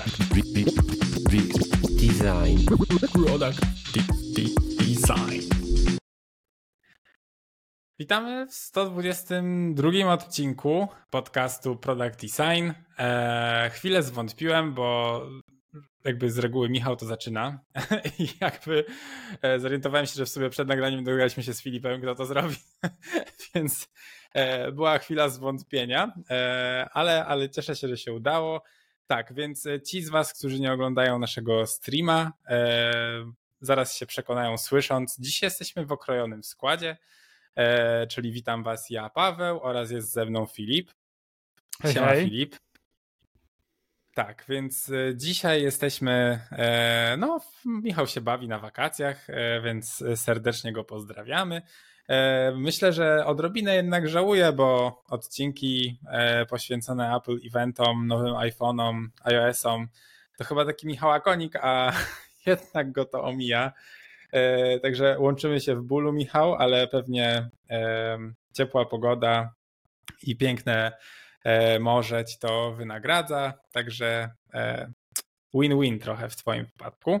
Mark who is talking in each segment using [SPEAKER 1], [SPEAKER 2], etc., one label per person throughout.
[SPEAKER 1] Product Design. Product Design. Witamy w 122 odcinku podcastu Product Design. Eee, chwilę zwątpiłem, bo jakby z reguły Michał to zaczyna i jakby e, zorientowałem się, że w sobie przed nagraniem dogadaliśmy się z Filipem, kto to zrobi, więc e, była chwila zwątpienia, e, ale, ale cieszę się, że się udało. Tak, więc ci z was, którzy nie oglądają naszego streama, zaraz się przekonają słysząc. Dziś jesteśmy w okrojonym składzie, czyli witam was ja, Paweł oraz jest ze mną Filip. Siema hej. Filip. Tak, więc e, dzisiaj jesteśmy, e, no Michał się bawi na wakacjach, e, więc serdecznie go pozdrawiamy. Myślę, że odrobinę jednak żałuję, bo odcinki poświęcone Apple eventom, nowym iPhone'om, iOS'om to chyba taki Michała Konik, a jednak go to omija. Także łączymy się w bólu, Michał, ale pewnie ciepła pogoda i piękne E, możeć to wynagradza, także e, win-win trochę w Twoim wypadku.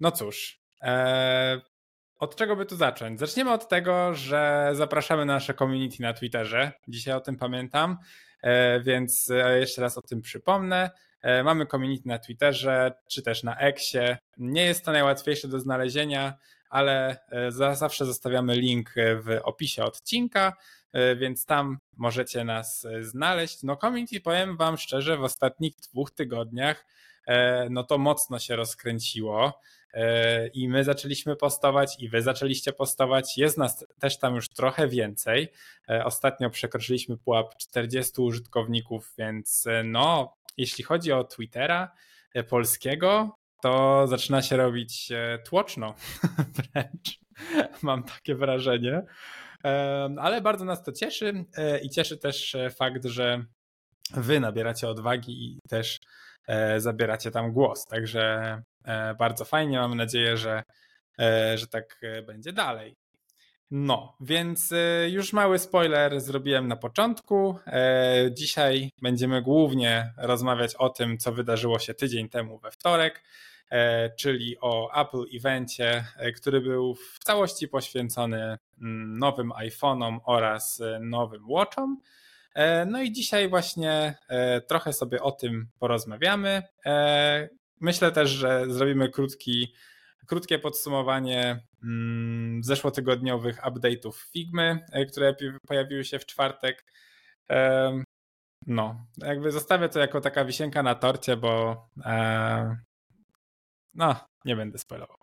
[SPEAKER 1] No cóż, e, od czego by tu zacząć? Zaczniemy od tego, że zapraszamy na nasze community na Twitterze. Dzisiaj o tym pamiętam, więc jeszcze raz o tym przypomnę. Mamy community na Twitterze czy też na Exie. Nie jest to najłatwiejsze do znalezienia, ale zawsze zostawiamy link w opisie odcinka. E, więc tam możecie nas e, znaleźć. No community, powiem wam szczerze, w ostatnich dwóch tygodniach e, no to mocno się rozkręciło i my zaczęliśmy postować i wy zaczęliście postować. Jest nas też tam już trochę więcej. Ostatnio przekroczyliśmy pułap 40 użytkowników, więc no, jeśli chodzi o Twittera polskiego, to zaczyna się robić tłoczno wręcz. Mam takie wrażenie ale bardzo nas to cieszy e, i cieszy też e, fakt, że wy nabieracie odwagi i też e, zabieracie tam głos. Także bardzo fajnie, mam nadzieję, że, że tak będzie dalej. No, więc już mały spoiler zrobiłem na początku. Dzisiaj będziemy głównie rozmawiać o tym, co wydarzyło się tydzień temu we wtorek. E, czyli o Apple Evencie, e, który był w całości poświęcony mm, nowym iPhone'om oraz e, nowym Watchom. No i dzisiaj właśnie trochę sobie o tym porozmawiamy. Myślę też, że zrobimy krótki, krótkie podsumowanie mm, zeszłotygodniowych update'ów Figmy, które pojawiły się w czwartek. No, jakby zostawię to jako taka wisienka na torcie, bo no, nie będę spoilował.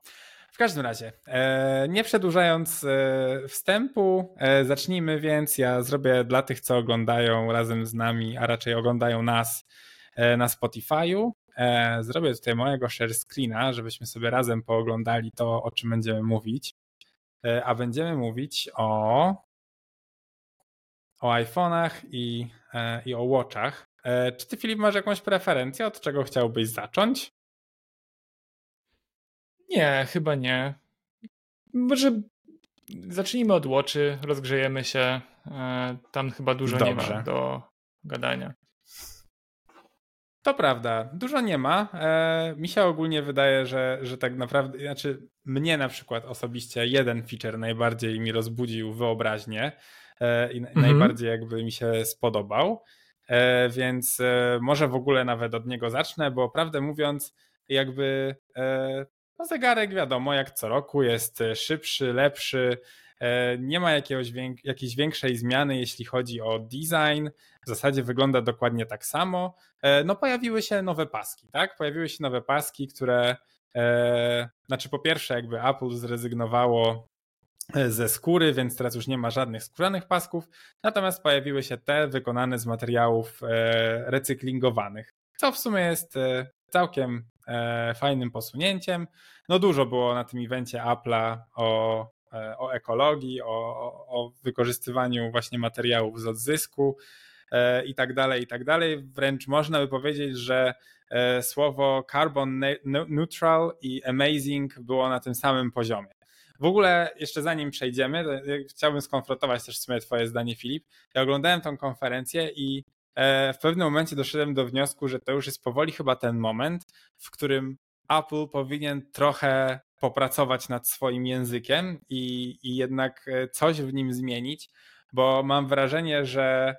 [SPEAKER 1] W każdym razie, e, nie przedłużając e, wstępu, e, zacznijmy więc. Ja zrobię dla tych, co oglądają razem z nami, a raczej oglądają nas na Spotify'u. Zrobię tutaj mojego share screena, żebyśmy sobie razem pooglądali to, o czym będziemy mówić. A będziemy mówić o, o iPhone'ach i, i o Watchach. Czy ty, Filip, masz jakąś preferencję, od czego chciałbyś zacząć?
[SPEAKER 2] Nie, chyba nie. Może zacznijmy od Watchy, rozgrzejemy się. E, tam chyba dużo Dobrze. nie ma do gadania.
[SPEAKER 1] To prawda, dużo nie ma. E, mi się ogólnie wydaje, że, że tak naprawdę, znaczy mnie na przykład osobiście jeden feature najbardziej mi rozbudził wyobraźnię e, i mhm. najbardziej jakby mi się spodobał. Więc może w ogóle nawet od niego zacznę, bo prawdę mówiąc, jakby no zegarek wiadomo, jak co roku jest e, szybszy, lepszy, e, nie ma jakiegoś, jakiejś większej zmiany, jeśli chodzi o design. W zasadzie wygląda dokładnie tak samo. E, no pojawiły się nowe paski, tak? Pojawiły się nowe paski, które znaczy po pierwsze jakby Apple zrezygnowało ze skóry, więc teraz już nie ma żadnych skórzanych pasków, natomiast pojawiły się te wykonane z materiałów recyklingowanych, co w sumie jest całkiem e, fajnym posunięciem. No dużo było na tym evencie Apple'a o, e, o ekologii, o, o wykorzystywaniu właśnie materiałów z odzysku e, i tak dalej, i tak dalej. Wręcz można by powiedzieć, że słowo carbon neutral i amazing było na tym samym poziomie. W ogóle, jeszcze zanim przejdziemy, chciałbym skonfrontować też w sumie Twoje zdanie, Filip. Ja oglądałem tą konferencję i w pewnym momencie doszedłem do wniosku, że to już jest powoli chyba ten moment, w którym Apple powinien trochę popracować nad swoim językiem i, i jednak coś w nim zmienić, bo mam wrażenie, że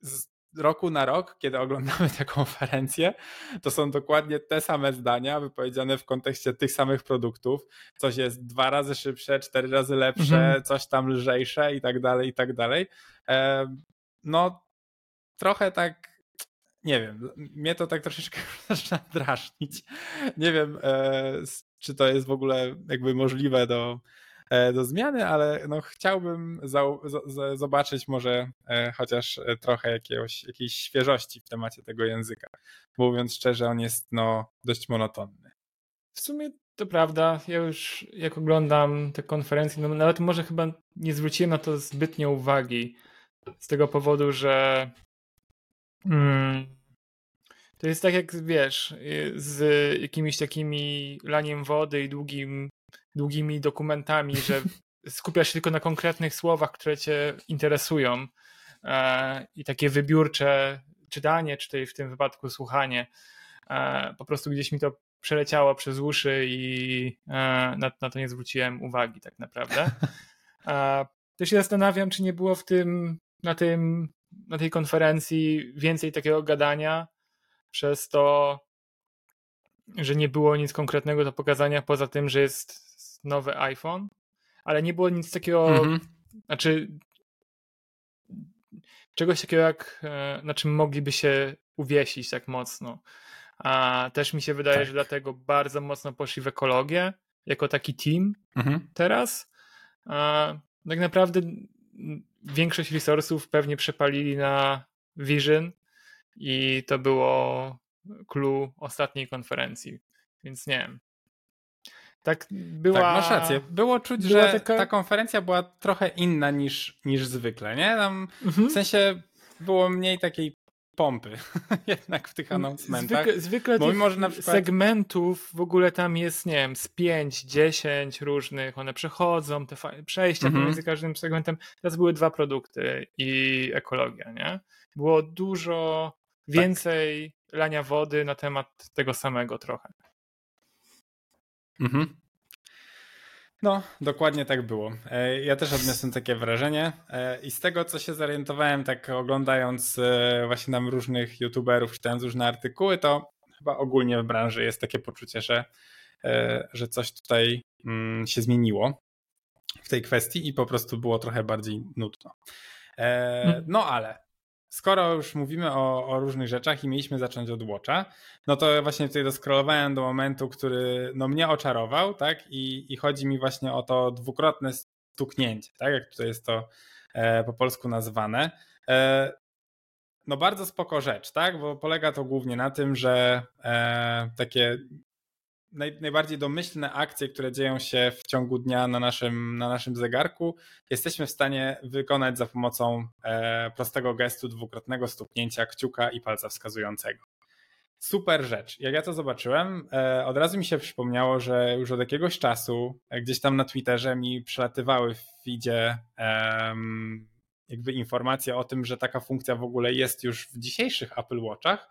[SPEAKER 1] z roku na rok, kiedy oglądamy tę konferencję, to są dokładnie te same zdania wypowiedziane w kontekście tych samych produktów. Coś jest dwa razy szybsze, cztery razy lepsze, mhm. coś tam lżejsze i tak dalej, i tak dalej. No, trochę tak nie wiem, mnie to tak troszeczkę zaczyna drażnić. Nie wiem, e, czy to jest w ogóle jakby możliwe do, E, do zmiany, ale no chciałbym zobaczyć może e, chociaż e, trochę jakiegoś, jakiejś świeżości w temacie tego języka. Mówiąc szczerze, on jest no dość monotonny.
[SPEAKER 2] W sumie to prawda. Ja już jak oglądam te konferencje, no nawet może chyba nie zwróciłem na to zbytnio uwagi. Z tego powodu, że mm, to jest tak jak wiesz, z jakimiś takimi laniem wody i długim długimi dokumentami, że skupiasz się tylko na konkretnych słowach, które cię interesują e, i takie wybiórcze czytanie, czy w tym wypadku słuchanie. E, po prostu gdzieś mi to przeleciało przez uszy i e, na, na to nie zwróciłem uwagi tak naprawdę. Też się zastanawiam, czy nie było w tym, na, tym, na tej konferencji więcej takiego gadania przez to, że nie było nic konkretnego do pokazania poza tym, że jest nowy iPhone, ale nie było nic takiego, mhm. znaczy czegoś takiego jak, e, na czym mogliby się uwiesić tak mocno. A też mi się wydaje, tak. że dlatego bardzo mocno poszli w ekologię, jako taki team mhm. teraz. A tak naprawdę większość resursów pewnie przepalili na Vision i to było clue ostatniej konferencji. Więc nie wiem.
[SPEAKER 1] Tak, była, tak, masz rację. Było czuć, że taka... ta konferencja była trochę inna niż, niż zwykle, nie? Tam mhm. W sensie było mniej takiej pompy jednak w tych announcementach.
[SPEAKER 2] Zwykle, zwykle na przykład... segmentów w ogóle tam jest, nie wiem, z 5, 10 różnych, one przechodzą, te przejścia mhm. pomiędzy każdym segmentem. Teraz były dwa produkty i ekologia, nie? Było dużo więcej tak. lania wody na temat tego samego trochę.
[SPEAKER 1] Mhm. No, dokładnie tak było. E, ja też odniosłem takie wrażenie e, i z tego, co się zorientowałem, tak oglądając e, właśnie nam różnych youtuberów, czytając różne artykuły, to chyba ogólnie w branży jest takie poczucie, że, że coś tutaj mm, się zmieniło w tej kwestii i po prostu było trochę bardziej nudno. Mm. No ale skoro już mówimy o, o, różnych rzeczach i mieliśmy zacząć od Watcha, no to właśnie tutaj doskrolowałem do momentu, który no mnie oczarował, tak? I, I chodzi mi właśnie o to dwukrotne stuknięcie, tak? Jak tutaj jest to e, po polsku nazwane. E, no bardzo spoko rzecz, tak? Bo polega to głównie na tym, że e, takie naj, najbardziej domyślne akcje, które dzieją się w ciągu dnia na naszym, na naszym zegarku, jesteśmy w stanie wykonać za pomocą e, prostego gestu dwukrotnego stuknięcia kciuka i palca wskazującego. Super rzecz. Jak ja to zobaczyłem, e, od razu mi się przypomniało, że już od jakiegoś czasu e, gdzieś tam na Twitterze mi przelatywały w feedzie jakby informacje o tym, że taka funkcja w ogóle jest już w dzisiejszych Apple Watchach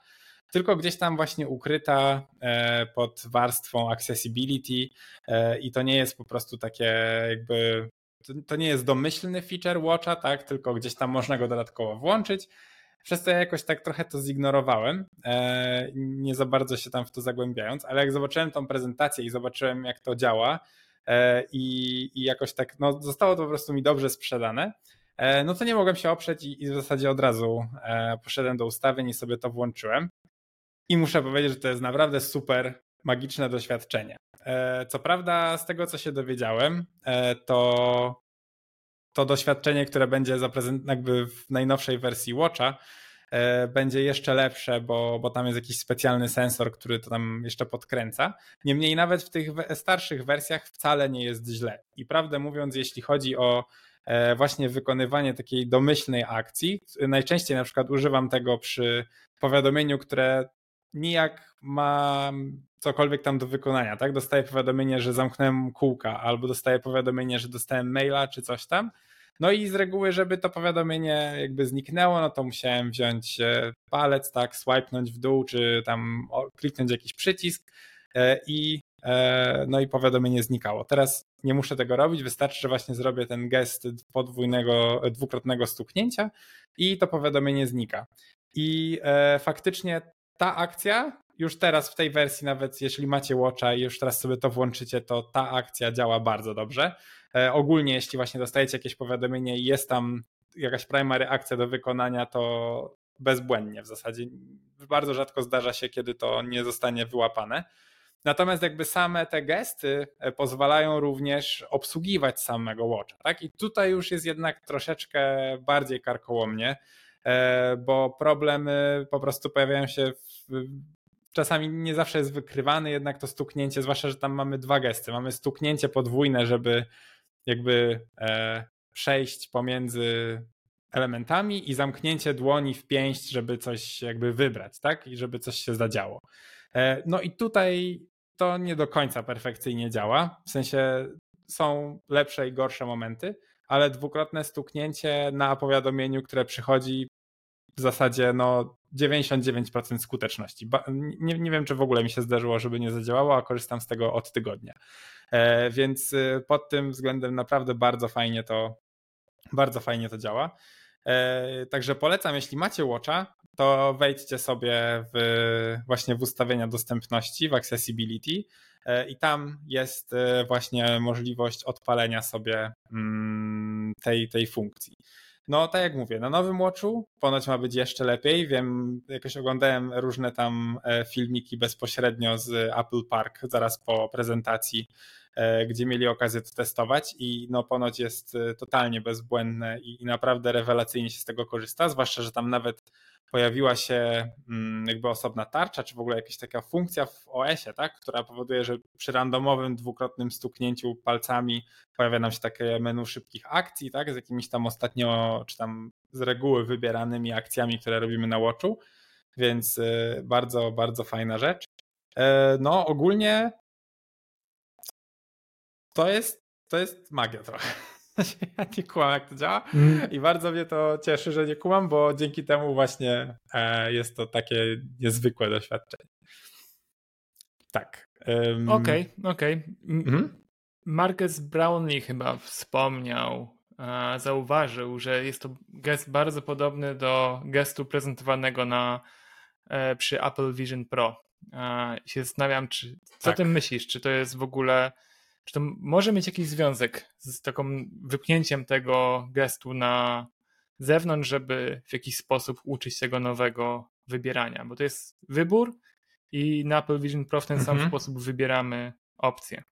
[SPEAKER 1] tylko gdzieś tam właśnie ukryta e, pod warstwą accessibility e, i to nie jest po prostu takie jakby, to nie jest domyślny feature Watcha, tak, tylko gdzieś tam można go dodatkowo włączyć. Przez to ja jakoś tak trochę to zignorowałem, e, nie za bardzo się tam w to zagłębiając, ale jak zobaczyłem tą prezentację i zobaczyłem jak to działa i, jakoś tak, no zostało to po prostu mi dobrze sprzedane, no to nie mogłem się oprzeć i, i w zasadzie od razu poszedłem do ustawień i sobie to włączyłem. I muszę powiedzieć, że to jest naprawdę super magiczne doświadczenie. E, co prawda, z tego co się dowiedziałem, e, to to doświadczenie, które będzie jakby w najnowszej wersji Watcha, e, będzie jeszcze lepsze, bo, bo tam jest jakiś specjalny sensor, który to tam jeszcze podkręca. Niemniej nawet w tych starszych wersjach wcale nie jest źle. I prawdę mówiąc, jeśli chodzi o właśnie wykonywanie takiej domyślnej akcji, najczęściej na przykład używam tego przy powiadomieniu, które nijak mam cokolwiek tam do wykonania, tak? Dostaję powiadomienie, że zamknąłem kółka, albo dostaję powiadomienie, że dostałem maila, czy coś tam. No i z reguły, żeby to powiadomienie jakby zniknęło, no to musiałem wziąć e, palec, tak, swipenąć w dół, czy tam kliknąć jakiś przycisk e, i e, no i powiadomienie znikało. Teraz nie muszę tego robić, wystarczy, że właśnie zrobię ten gest podwójnego, dwukrotnego stuknięcia i to powiadomienie znika. I faktycznie ta akcja już teraz w tej wersji, nawet jeśli macie Watcha i już teraz sobie to włączycie, to ta akcja działa bardzo dobrze. E, ogólnie, jeśli właśnie dostajecie jakieś powiadomienie i jest tam jakaś primary akcja do wykonania, to bezbłędnie w zasadzie. Bardzo rzadko zdarza się, kiedy to nie zostanie wyłapane. Natomiast jakby same te gesty e, pozwalają również obsługiwać samego Watcha. Tak? I tutaj już jest jednak troszeczkę bardziej karkołomnie, bo problemy po prostu pojawiają się w, czasami nie zawsze jest wykrywany jednak to stuknięcie, zwłaszcza, że tam mamy dwa gesty. Mamy stuknięcie podwójne, żeby jakby e, przejść pomiędzy elementami i zamknięcie dłoni w pięść, żeby coś jakby wybrać, tak? I żeby coś się zadziało. E, no i tutaj to nie do końca perfekcyjnie działa. W sensie są lepsze i gorsze momenty, ale dwukrotne stuknięcie na powiadomieniu, które przychodzi w zasadzie no 99% skuteczności. Nie, nie wiem, czy w ogóle mi się zdarzyło, żeby nie zadziałało, a korzystam z tego od tygodnia. E, więc y, pod tym względem naprawdę bardzo fajnie to, bardzo fajnie to działa. E, także polecam, jeśli macie Watcha, to wejdźcie sobie w, właśnie w ustawienia dostępności, w accessibility e, i tam jest właśnie możliwość odpalenia sobie mm, tej, tej funkcji. No, tak jak mówię, na nowym Watchu ponoć ma być jeszcze lepiej. Wiem, jakoś oglądałem różne tam e, filmiki bezpośrednio z Apple Park zaraz po prezentacji, e, gdzie mieli okazję to testować i no ponoć jest e, totalnie bezbłędne i, i naprawdę rewelacyjnie się z tego korzysta, zwłaszcza, że tam nawet pojawiła się mm, jakby osobna tarcza, czy w ogóle jakaś taka funkcja w OS-ie, tak, która powoduje, że przy randomowym dwukrotnym stuknięciu palcami pojawia nam się takie menu szybkich akcji, tak, z jakimiś tam ostatnio, czy tam z reguły wybieranymi akcjami, które robimy na Watchu, więc y, bardzo, bardzo fajna rzecz. E, no ogólnie to jest, to jest magia trochę. ja nie kumam, jak to działa mm. i bardzo mnie to cieszy, że nie kumam, bo dzięki temu właśnie e, jest to takie niezwykłe doświadczenie. Tak.
[SPEAKER 2] Okej, okej. Okay, okay. mhm. Marcus Brownlee chyba wspomniał, zauważył, że jest to gest bardzo podobny do gestu prezentowanego na, e, przy Apple Vision Pro. I się zastanawiam, czy, co tak. ty myślisz? Czy to jest w ogóle czy to może mieć jakiś związek z taką wypchnięciem tego gestu na zewnątrz, żeby w jakiś sposób uczyć tego nowego wybierania? Bo to jest wybór i na Apple Vision Pro w ten mhm. sam sposób wybieramy opcje.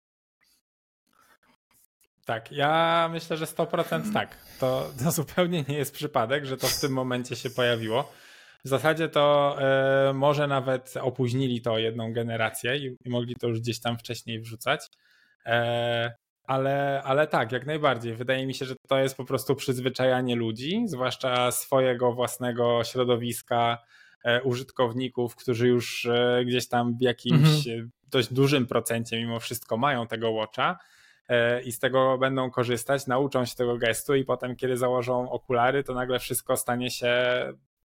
[SPEAKER 1] Tak, ja myślę, że 100% tak. To, to zupełnie nie jest przypadek, że to w tym momencie się pojawiło. W zasadzie to y, może nawet opóźnili to jedną generację i, i mogli to już gdzieś tam wcześniej wrzucać. E, ale, ale tak, jak najbardziej. Wydaje mi się, że to jest po prostu przyzwyczajanie ludzi, zwłaszcza swojego własnego środowiska, e, użytkowników, którzy już e, gdzieś tam w jakimś mhm. dość dużym procencie mimo wszystko mają tego watcha i z tego będą korzystać, nauczą się tego gestu i potem, kiedy założą okulary, to nagle wszystko stanie się,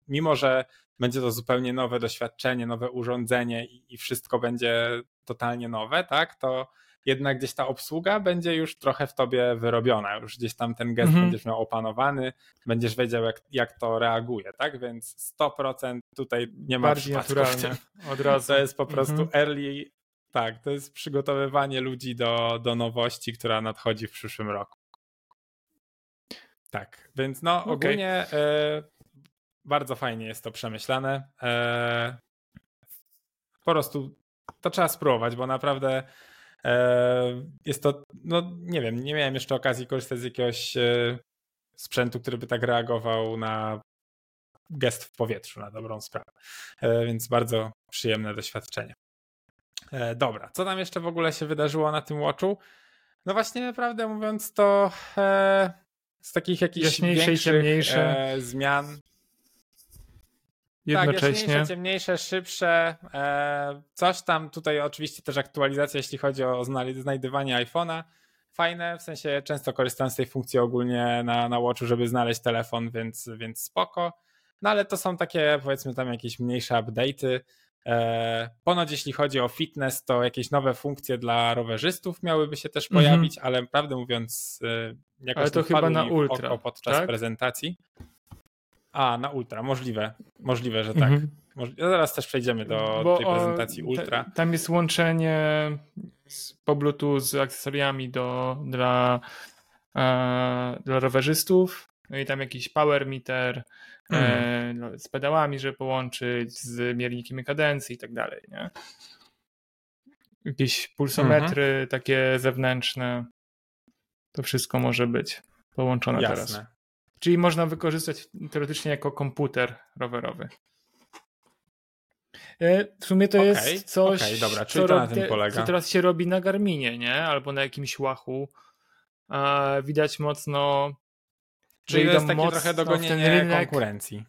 [SPEAKER 1] mimo że będzie to zupełnie nowe doświadczenie, nowe urządzenie i, i wszystko będzie totalnie nowe, tak, to jednak gdzieś ta obsługa będzie już trochę w tobie wyrobiona, już gdzieś tam ten gest mhm. będziesz miał opanowany, będziesz wiedział jak, jak to reaguje, tak? Więc 100% tutaj nie ma
[SPEAKER 2] Bardziej naturalnie, od razu.
[SPEAKER 1] To jest po prostu mhm. early, tak, to jest przygotowywanie ludzi do, do nowości, która nadchodzi w przyszłym roku. Tak, więc no okay. ogólnie e, bardzo fajnie jest to przemyślane. E, po prostu to trzeba spróbować, bo naprawdę jest to, no nie wiem, nie miałem jeszcze okazji korzystać z jakiegoś e, sprzętu, który by tak reagował na gest w powietrzu, na dobrą sprawę. E, więc bardzo przyjemne doświadczenie. Dobra, co tam jeszcze w ogóle się wydarzyło na tym Watchu? No właśnie, prawdę mówiąc, to z takich jakichś większych zmian
[SPEAKER 2] jednocześnie.
[SPEAKER 1] Tak, ciemniejsze, szybsze. E, coś tam tutaj oczywiście też aktualizacja, jeśli chodzi o znajdywanie iPhone'a. fajne, w sensie często korzystam z tej funkcji ogólnie na, na Watchu, żeby znaleźć telefon, więc, więc spoko. No ale to są takie powiedzmy tam jakieś mniejsze update'y. E, ponoć jeśli chodzi o fitness, to jakieś nowe funkcje dla rowerzystów miałyby się też pojawić, ale prawdę mówiąc e, jakoś
[SPEAKER 2] ale to chyba na ultra,
[SPEAKER 1] podczas tak? prezentacji. A, na ultra, możliwe, możliwe, że tak. Mhm. zaraz też przejdziemy do Bo tej prezentacji o, ultra.
[SPEAKER 2] tam jest łączenie po Bluetooth z akcesoriami do, dla, e, dla rowerzystów, no i tam jakiś power meter, E, no, z pedałami, żeby połączyć, z miernikiem kadencji i tak dalej, nie? Jakieś pulsometry mhm. takie zewnętrzne. To wszystko może być połączone Jasne. teraz. Czyli można wykorzystać teoretycznie jako komputer rowerowy. E, w sumie to okay, jest coś, okay, dobra, czyli co, to na tym polega. co teraz się robi na Garminie, nie? Albo na jakimś łachu. Widać mocno
[SPEAKER 1] Czyli to jest takie trochę dogonienie rynek, konkurencji.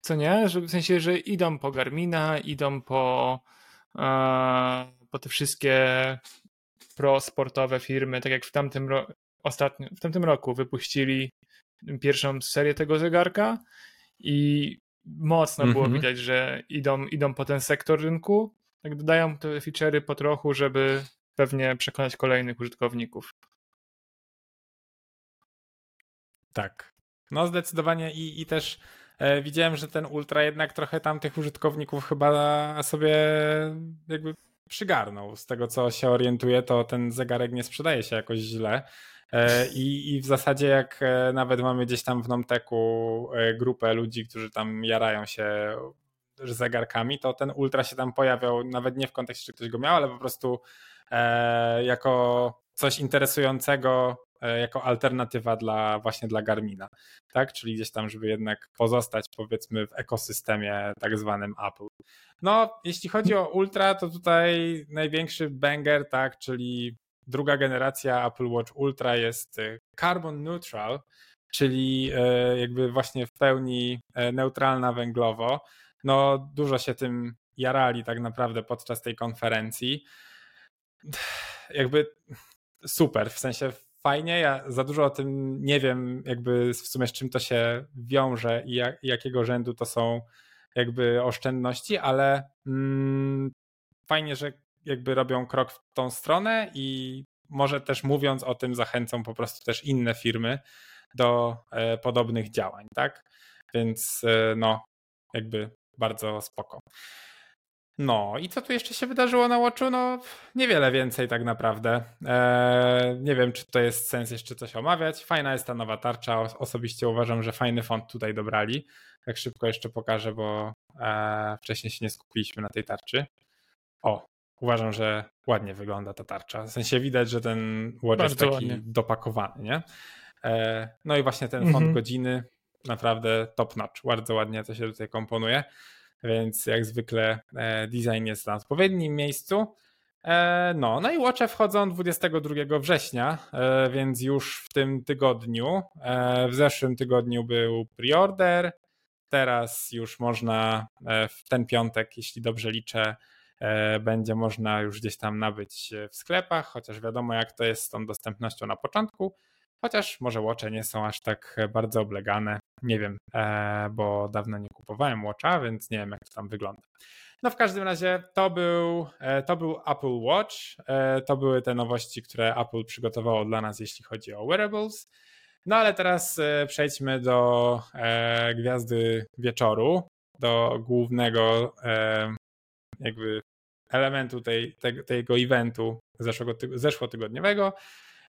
[SPEAKER 2] Co nie? Że, w sensie, że idą po Garmina, idą po, po te wszystkie pro-sportowe firmy, tak jak w tamtym, ro ostatnio, w tamtym roku wypuścili pierwszą serię tego zegarka i mocno mm -hmm. było widać, że idą, idą po ten sektor rynku. Tak dodają te feature'y po trochu, żeby pewnie przekonać kolejnych użytkowników.
[SPEAKER 1] Tak. No zdecydowanie i, i też e, widziałem, że ten Ultra jednak trochę tam tych użytkowników chyba sobie jakby przygarnął. Z tego co się orientuje, to ten zegarek nie sprzedaje się jakoś źle. E, I, I w zasadzie jak e, nawet mamy gdzieś tam w Nomteku e, grupę ludzi, którzy tam jarają się zegarkami, to ten Ultra się tam pojawiał nawet nie w kontekście, czy ktoś go miał, ale po prostu jako coś interesującego jako alternatywa dla właśnie dla Garmina, tak? Czyli gdzieś tam, żeby jednak pozostać powiedzmy w ekosystemie tak zwanym Apple. No, jeśli chodzi o Ultra, to tutaj największy banger, tak, czyli druga generacja Apple Watch Ultra jest e, carbon neutral, czyli e, jakby właśnie w pełni neutralna węglowo. No, dużo się tym jarali tak naprawdę podczas tej konferencji. Jakby super, w sensie fajnie. Ja za dużo o tym nie wiem, jakby w sumie z czym to się wiąże i jak, jakiego rzędu to są jakby oszczędności, ale mm, fajnie, że jakby robią krok w tą stronę i może też mówiąc o tym zachęcą po prostu też inne firmy do e, podobnych działań, tak? Więc e, no, jakby bardzo spoko. No i co tu jeszcze się wydarzyło na Watchu? No niewiele więcej tak naprawdę. Eee, nie wiem, czy to jest sens jeszcze coś omawiać. Fajna jest ta nowa tarcza. Osobiście uważam, że fajny font tutaj dobrali. Tak szybko jeszcze pokażę, bo e, wcześniej się nie skupiliśmy na tej tarczy. O, uważam, że ładnie wygląda ta tarcza. W sensie widać, że ten Watch jest taki ładnie. dopakowany, nie? E, no i właśnie ten font mhm. godziny naprawdę top notch. Bardzo ładnie to się tutaj komponuje więc jak zwykle e, design jest na odpowiednim miejscu. E, no, no i Watche wchodzą 22 września, więc już w tym tygodniu. W zeszłym tygodniu był preorder, teraz już można w ten piątek, jeśli dobrze liczę, będzie można już gdzieś tam nabyć w sklepach, chociaż wiadomo jak to jest z tą dostępnością na początku. Chociaż może Watche nie są aż tak bardzo oblegane. Nie wiem, e, bo dawno nie kupowałem Watcha, więc nie wiem jak to tam wygląda. No w każdym razie to był, e, to był Apple Watch. E, to były te nowości, które Apple przygotowało dla nas, jeśli chodzi o wearables. No ale teraz przejdźmy do gwiazdy wieczoru, do głównego jakby elementu tej, tego, tego eventu zeszłego, zeszłotygodniowego,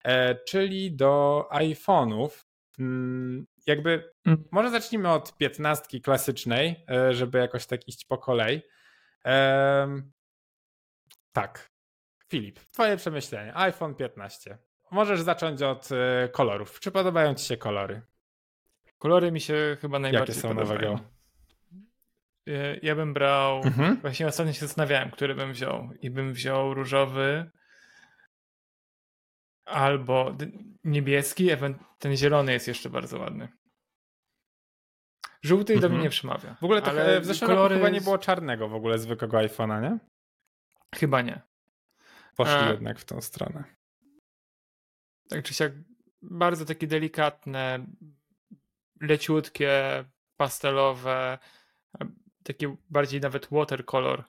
[SPEAKER 1] E, czyli do iPhone'ów. Mm, jakby mm. może zacznijmy od piętnastki klasycznej, e, żeby jakoś tak iść po kolei. Tak. Filip, twoje przemyślenie. iPhone 15. Możesz zacząć od e, kolorów. Czy podobają ci się kolory?
[SPEAKER 2] Kolory mi się chyba najbardziej Jakie są podobają. nowego? Ja bym brał. Mhm. Właśnie ostatnio się zastanawiałem, który bym wziął. I bym wziął różowy, Albo niebieski, ten zielony jest jeszcze bardzo ładny. Żółty mhm. do mnie nie przemawia.
[SPEAKER 1] W ogóle to ale w zeszłym kolory... roku chyba nie było czarnego w ogóle zwykłego iPhone'a, nie?
[SPEAKER 2] Chyba nie.
[SPEAKER 1] Poszli A... jednak w tą stronę.
[SPEAKER 2] tak czy siak bardzo takie delikatne, leciutkie, pastelowe, takie bardziej nawet watercolor.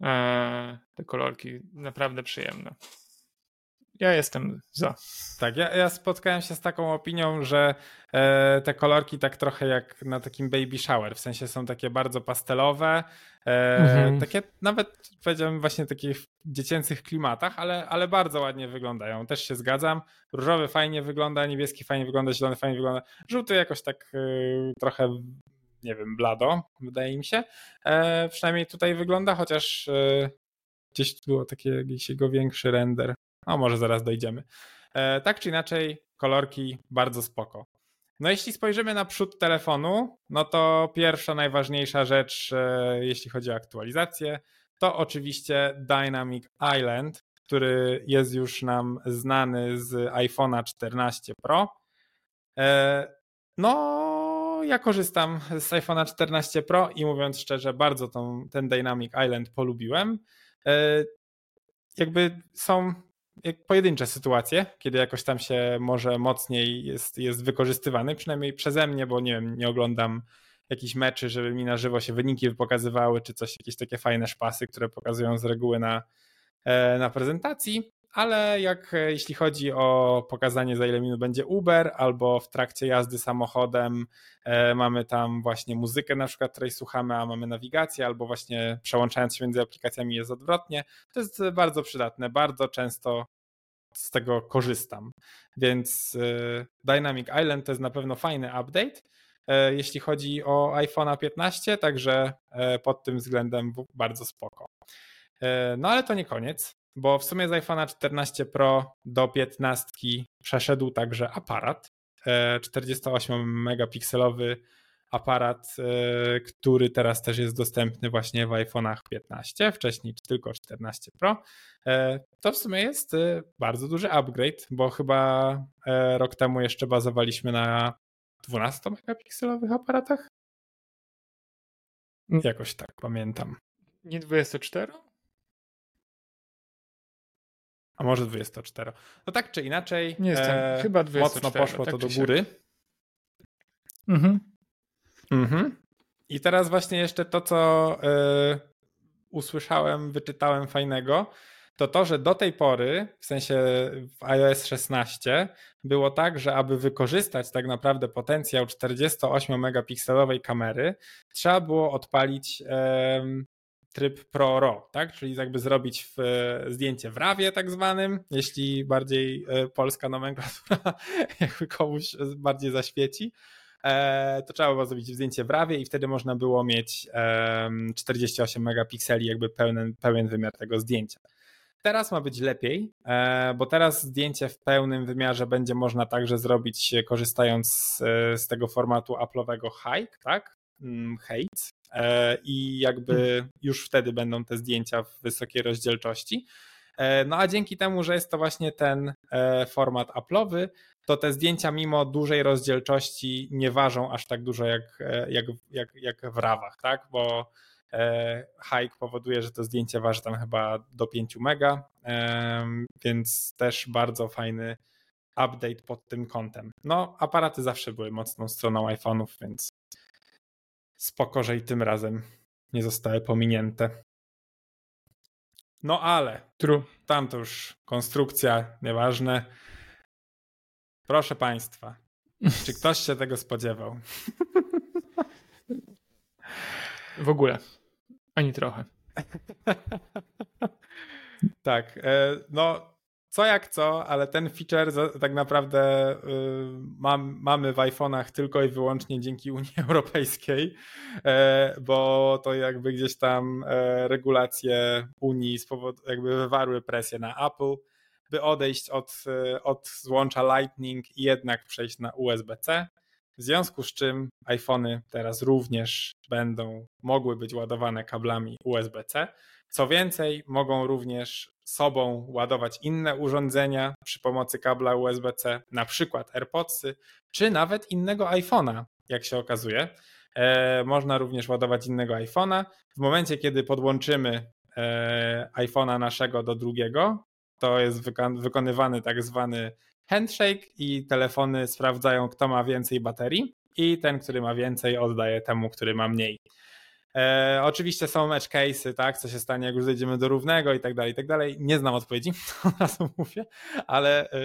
[SPEAKER 2] E, te kolorki naprawdę przyjemne. Ja jestem za.
[SPEAKER 1] Tak, ja, ja spotkałem się z taką opinią, że e, te kolorki tak trochę jak na takim baby shower, w sensie są takie bardzo pastelowe, e, mhm. takie nawet powiedziałbym właśnie takich dziecięcych klimatach, ale, ale bardzo ładnie wyglądają. Też się zgadzam. Różowy fajnie wygląda, niebieski fajnie wygląda, zielony fajnie wygląda, żółty jakoś tak e, trochę nie wiem, blado, wydaje mi się. E, przynajmniej tutaj wygląda, chociaż e, gdzieś było taki jakiś jego większy render. No może zaraz dojdziemy. E, tak czy inaczej, kolorki bardzo spoko. No jeśli spojrzymy na przód telefonu, no to pierwsza najważniejsza rzecz, e, jeśli chodzi o aktualizację, to oczywiście Dynamic Island, który jest już nam znany z iPhone'a 14 Pro. E, ja korzystam z iPhone'a 14 Pro i mówiąc szczerze, bardzo tą, ten Dynamic Island polubiłem. Jakby są pojedyncze sytuacje, kiedy jakoś tam się może mocniej jest, jest wykorzystywany, przynajmniej przeze mnie, bo nie wiem, nie oglądam jakichś meczy, żeby mi na żywo się wyniki pokazywały, czy coś, jakieś takie fajne szpasy, które pokazują z reguły na, e, na prezentacji, ale jak e, jeśli chodzi o pokazanie za ile minut będzie Uber, albo w trakcie jazdy samochodem e, mamy tam właśnie muzykę na przykład, której słuchamy, a mamy nawigację, albo właśnie przełączając się między aplikacjami jest odwrotnie, to jest bardzo przydatne, bardzo często z tego korzystam. Więc e, Dynamic Island to jest na pewno fajny update, jeśli chodzi o iPhone'a 15, także pod tym względem bardzo spoko. No ale to nie koniec bo w sumie z iPhone'a 14 Pro do 15 przeszedł także aparat. 48-megapikselowy e, aparat, e, który teraz też jest dostępny właśnie w iPhone'ach 15, wcześniej tylko 14 Pro. E, to w sumie jest bardzo duży upgrade, bo chyba rok temu jeszcze bazowaliśmy na 12-megapikselowych aparatach. Jakoś tak pamiętam.
[SPEAKER 2] Nie 24?
[SPEAKER 1] A może 24. No tak czy inaczej,
[SPEAKER 2] nie jestem, e, chyba 24,
[SPEAKER 1] mocno poszło tak to do góry. Mhm. Mhm. I teraz właśnie jeszcze to, co e, usłyszałem, wyczytałem fajnego, to to, że do tej pory, w sensie w iOS 16, było tak, że aby wykorzystać tak naprawdę potencjał 48-megapikselowej kamery, trzeba było odpalić tryb Pro RAW, tak? Czyli jakby zrobić w, zdjęcie w RAWie tak zwanym, jeśli bardziej e, polska nomenklatura jakby komuś bardziej zaświeci, e, to trzeba było zrobić zdjęcie w RAWie i wtedy można było mieć 48 megapikseli, jakby pełen, pełen wymiar tego zdjęcia. Teraz ma być lepiej, e, bo teraz zdjęcie w pełnym wymiarze będzie można także zrobić korzystając z, z tego formatu Apple'owego Hike, tak? Mm, Hate, E, i jakby hmm. już wtedy będą te zdjęcia w wysokiej rozdzielczości. E, no a dzięki temu, że jest to właśnie ten e, format Apple'owy, to te zdjęcia mimo dużej rozdzielczości nie ważą aż tak dużo jak, jak, jak, jak w rawach, tak? Bo hike powoduje, że to zdjęcie waży tam chyba do 5 mega, więc też bardzo fajny update pod tym kątem. No, aparaty zawsze były mocną stroną iPhone'ów, więc spoko, że i tym razem nie zostały pominięte. No ale, True. tam to już konstrukcja, nieważne. Proszę Państwa, czy ktoś się tego spodziewał?
[SPEAKER 2] W ogóle. Ani trochę.
[SPEAKER 1] tak. E, no, co jak co, ale ten feature tak naprawdę y, mam, mamy w iPhone'ach tylko i wyłącznie dzięki Unii Europejskiej, e, bo to jakby gdzieś tam e, regulacje Unii jakby wywarły presję na Apple, by odejść od, e, od złącza Lightning i jednak przejść na USB-C. W związku z czym iPhony teraz również będą mogły być ładowane kablami USB-C. Co więcej, mogą również sobą ładować inne urządzenia przy pomocy kabla USB-C, na przykład AirPodsy, czy nawet innego iPhone'a, jak się okazuje. E, można również ładować innego iPhone'a. W momencie, kiedy podłączymy e, iPhone'a naszego do drugiego, to jest wykonywany tak zwany handshake i telefony sprawdzają, kto ma więcej baterii i ten, który ma więcej, oddaje temu, który ma mniej. E, oczywiście są edge cases, tak, co się stanie, jak już dojdziemy do równego i tak dalej, i tak dalej. Nie znam odpowiedzi, od razu mówię, ale e,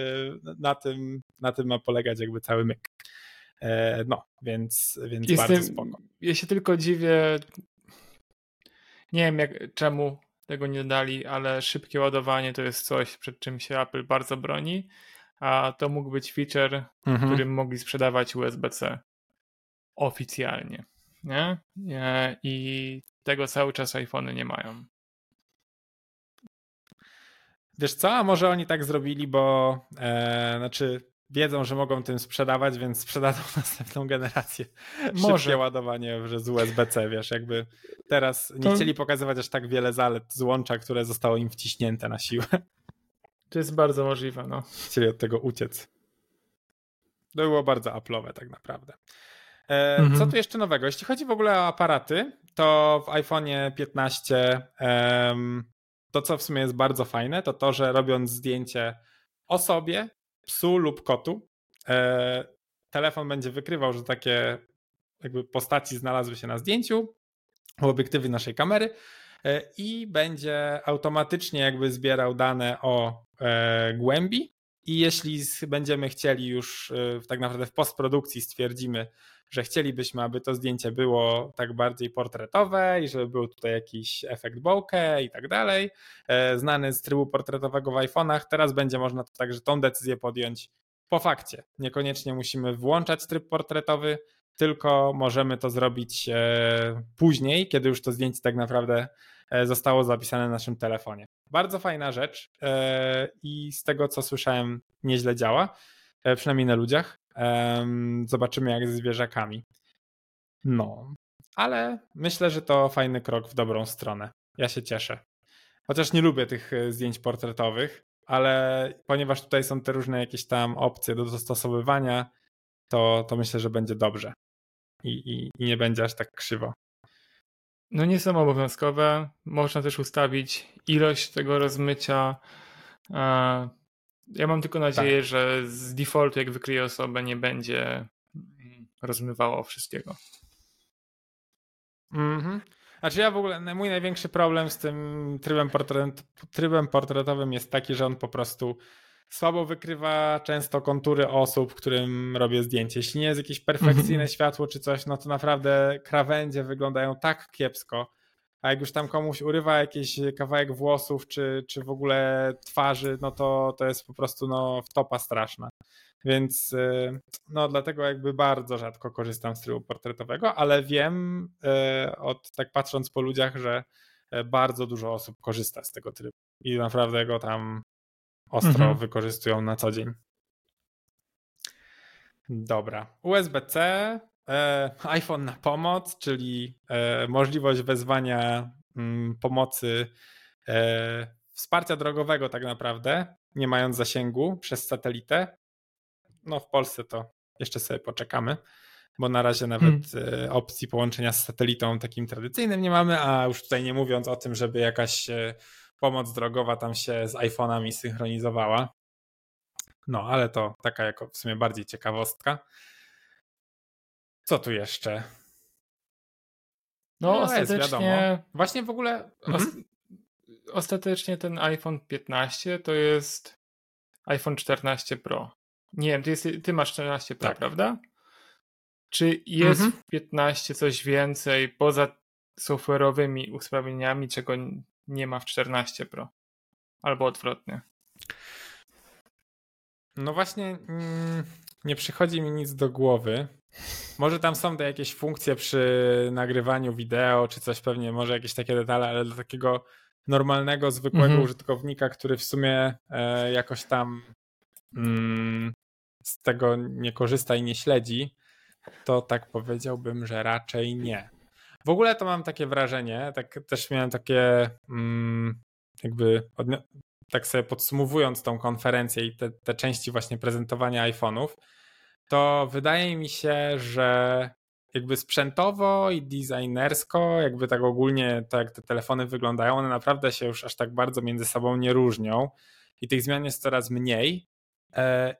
[SPEAKER 1] na tym, na tym ma polegać jakby cały myk. E, no, więc, więc Jestem, bardzo spoko.
[SPEAKER 2] Ja się tylko dziwię, nie wiem jak, czemu tego nie dali, ale szybkie ładowanie to jest coś, przed czym się Apple bardzo broni, a to mógł być feature, mhm. którym mogli sprzedawać USB-C oficjalnie. Nie? I tego cały czas iPhony nie mają.
[SPEAKER 1] Wiesz co, a może oni tak zrobili, bo e, znaczy wiedzą, że mogą tym sprzedawać, więc sprzedadzą następną generację. Może. Szybkie ładowanie z USB-C, wiesz, jakby teraz nie to... chcieli pokazywać aż tak wiele zalet złącza, które zostało im wciśnięte na siłę.
[SPEAKER 2] To jest bardzo możliwe, no.
[SPEAKER 1] Chcieli od tego uciec. To było bardzo aplowe tak naprawdę. E, mhm. Co tu jeszcze nowego? Jeśli chodzi w ogóle o aparaty, to w iPhone'ie 15 to, co w sumie jest bardzo fajne, to to, że robiąc zdjęcie o sobie, psu lub kotu, e, telefon będzie wykrywał, że takie jakby postaci znalazły się na zdjęciu, u obiektywy naszej kamery e, i będzie automatycznie jakby zbierał dane o głębi i jeśli będziemy chcieli już tak naprawdę w postprodukcji stwierdzimy, że chcielibyśmy, aby to zdjęcie było tak bardziej portretowe i żeby był tutaj jakiś efekt bokeh i tak dalej, e, znany z trybu portretowego w iPhone'ach. Teraz będzie można także tą decyzję podjąć po fakcie. Niekoniecznie musimy włączać tryb portretowy, tylko możemy to zrobić e, później, kiedy już to zdjęcie tak naprawdę e, zostało zapisane na naszym telefonie. Bardzo fajna rzecz i z tego co słyszałem nieźle działa, przynajmniej na ludziach. Zobaczymy, jak ze zwierzakami. No, ale myślę, że to fajny krok w dobrą stronę. Ja się cieszę. Chociaż nie lubię tych e, zdjęć portretowych, ale ponieważ tutaj są te różne jakieś tam opcje do dostosowywania, to, to myślę, że będzie dobrze. I, i, I nie będzie aż tak krzywo.
[SPEAKER 2] No nie są obowiązkowe. Można też ustawić ilość tego rozmycia. Ja mam tylko nadzieję, tak. że z defaultu, jak wykryje osobę, nie będzie rozmywało wszystkiego.
[SPEAKER 1] Mhm. Znaczy ja w ogóle, mój największy problem z tym trybem, portret, trybem portretowym jest taki, że on po prostu słabo wykrywa często kontury osób, którym robię zdjęcie. Jeśli nie jest jakieś perfekcyjne mhm. światło czy coś, no to naprawdę krawędzie wyglądają tak kiepsko, a jak już tam komuś urywa jakiś kawałek włosów, czy, czy w ogóle twarzy, no to, to jest po prostu no, wtopa straszna. Więc y, no dlatego jakby bardzo rzadko korzystam z trybu portretowego, ale wiem y, od tak patrząc po ludziach, że bardzo dużo osób korzysta z tego trybu i naprawdę go tam ostro mhm. wykorzystują na co dzień. Dobra. USB-C E, iPhone na pomoc, czyli e, możliwość wezwania mm, pomocy e, wsparcia drogowego tak naprawdę, nie mając zasięgu przez satelitę. No w Polsce to jeszcze sobie poczekamy, bo na razie nawet hmm. opcji połączenia z satelitą takim tradycyjnym nie mamy, a już tutaj nie mówiąc o tym, żeby jakaś pomoc drogowa tam się z iPhone'ami synchronizowała. No, ale to taka jako w sumie bardziej ciekawostka. Co tu jeszcze?
[SPEAKER 2] No, no ostatecznie.
[SPEAKER 1] Właśnie w ogóle. Mhm.
[SPEAKER 2] Ostatecznie ten iPhone 15 to jest iPhone 14 Pro. Nie wiem, ty, jest, ty masz 14 Pro, tak. prawda? Czy jest mhm. w 15 coś więcej poza software'owymi usprawnieniami, czego nie ma w 14 Pro? Albo odwrotnie.
[SPEAKER 1] No właśnie, mm, nie przychodzi mi nic do głowy. Może tam są te jakieś funkcje przy nagrywaniu wideo, czy coś pewnie, może jakieś takie detale, ale dla takiego normalnego, zwykłego mhm. użytkownika, który w sumie e, jakoś tam mm, z tego nie korzysta i nie śledzi, to tak powiedziałbym, że raczej nie. W ogóle to mam takie wrażenie, tak też miałem takie mm, jakby tak sobie podsumowując tą konferencję i te, te części właśnie prezentowania iPhone'ów, to wydaje mi się, że jakby sprzętowo i designersko, jakby tak ogólnie to jak te telefony wyglądają, one naprawdę się już aż tak bardzo między sobą nie różnią i tych zmian jest coraz mniej. E,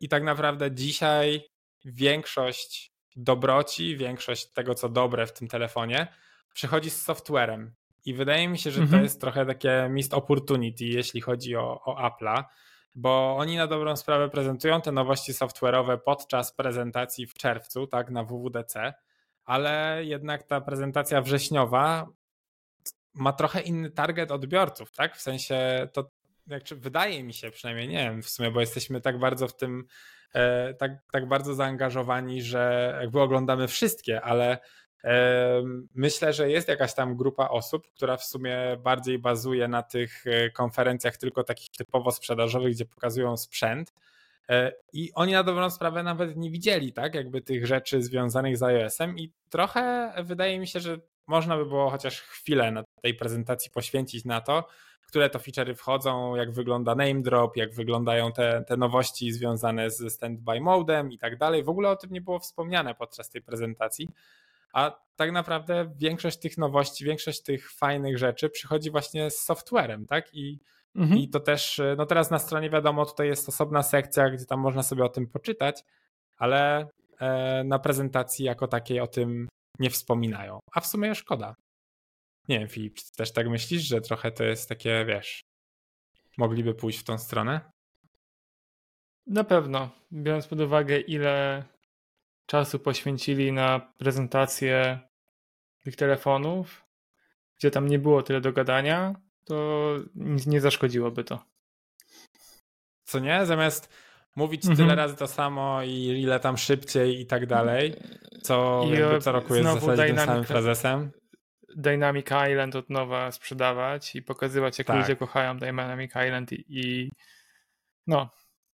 [SPEAKER 1] I tak naprawdę dzisiaj większość dobroci, większość tego, co dobre w tym telefonie, przychodzi z softwarem. I wydaje mi się, że mhm. to jest trochę takie missed opportunity, jeśli chodzi o, o Apple'a, bo oni na dobrą sprawę prezentują te nowości software'owe podczas prezentacji w czerwcu, tak, na WWDC, ale jednak ta prezentacja wrześniowa ma trochę inny target odbiorców, tak? W sensie to znaczy wydaje mi się przynajmniej, nie wiem w sumie, bo jesteśmy tak bardzo w tym, e, tak, tak bardzo zaangażowani, że jakby oglądamy wszystkie, ale myślę, że jest jakaś tam grupa osób, która w sumie bardziej bazuje na tych e, konferencjach tylko takich typowo sprzedażowych, gdzie pokazują sprzęt. I oni na dobrą sprawę nawet nie widzieli, tak, jakby tych rzeczy związanych z iOS-em i trochę wydaje mi się, że można by było chociaż chwilę na tej prezentacji poświęcić na to, które to feature'y wchodzą, jak wygląda name drop, jak wyglądają te, te nowości związane z standby modem i tak dalej. W ogóle o tym nie było wspomniane podczas tej prezentacji. A tak naprawdę większość tych nowości, większość tych fajnych rzeczy przychodzi właśnie z softwarem, tak? I, mhm. i to też, no teraz na stronie wiadomo, tutaj jest osobna sekcja, gdzie tam można sobie o tym poczytać, ale e, na prezentacji jako takiej o tym nie wspominają. A w sumie szkoda. Nie wiem, Filip, czy też tak myślisz, że trochę to jest takie, wiesz, mogliby pójść w tą stronę?
[SPEAKER 2] Na pewno, biorąc pod uwagę, ile czasu poświęcili na prezentację tych telefonów, gdzie tam nie było tyle do gadania, to nie zaszkodziłoby to.
[SPEAKER 1] Co nie? Zamiast mówić mhm. tyle razy to samo i ile tam szybciej i tak dalej, co I co roku jest w zasadzie tym samym frazesem.
[SPEAKER 2] Dynamic Island od nowa sprzedawać i pokazywać, jak tak. ludzie kochają Dynamic Island i, i no,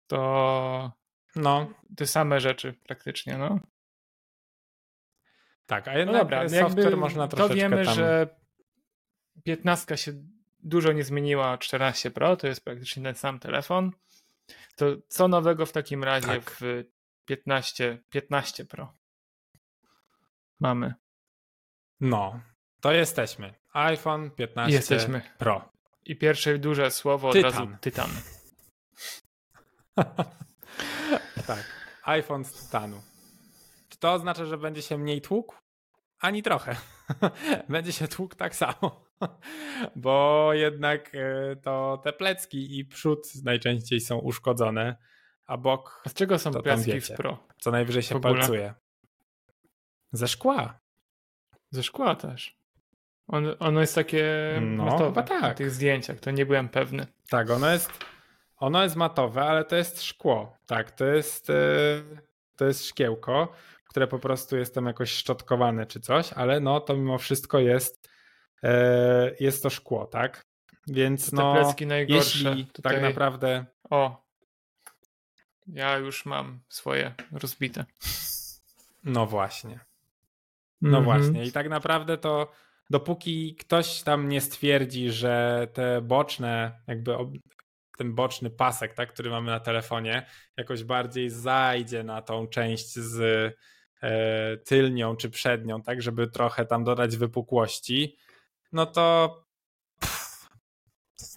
[SPEAKER 2] to no. te same rzeczy praktycznie, no.
[SPEAKER 1] Tak, a jednak no dobra, software można troszeczkę
[SPEAKER 2] To wiemy,
[SPEAKER 1] tam...
[SPEAKER 2] że 15 się dużo nie zmieniła 14 Pro, to jest praktycznie ten sam telefon. To co nowego w takim razie tak. w 15, 15 Pro mamy?
[SPEAKER 1] No, to jesteśmy. iPhone 15 jesteśmy. Pro.
[SPEAKER 2] I pierwsze duże słowo tytan. od razu tytan.
[SPEAKER 1] tak. iPhone z tytanu. Czy to oznacza, że będzie się mniej tłukł? Ani trochę. będzie się tłukł tak samo. Bo jednak e, to te plecki i przód najczęściej są uszkodzone, a bok.
[SPEAKER 2] Z czego są plecki w Pro?
[SPEAKER 1] Co najwyżej się palcuje. Ze szkła.
[SPEAKER 2] Ze szkła też. On, ono jest takie no, matowe tak. na tych zdjęciach, to nie byłem pewny.
[SPEAKER 1] Tak, ono jest, ono jest matowe, ale to jest szkło. Tak, to jest, e, to jest szkiełko, które po prostu jest tam jakoś szczotkowane czy coś, ale no to mimo wszystko jest, e, jest to szkło, tak? Więc
[SPEAKER 2] to
[SPEAKER 1] no,
[SPEAKER 2] plecki najgorsze.
[SPEAKER 1] jeśli tak Tutaj... tak naprawdę...
[SPEAKER 2] O, ja już mam swoje rozbite.
[SPEAKER 1] No właśnie. No -hmm. właśnie. I tak naprawdę to dopóki ktoś tam nie stwierdzi, że te boczne, jakby ten boczny pasek, tak, który mamy na telefonie, jakoś bardziej zajdzie na tą część z e, tylnią czy przednią, tak, żeby trochę tam dodać wypukłości, no to pff,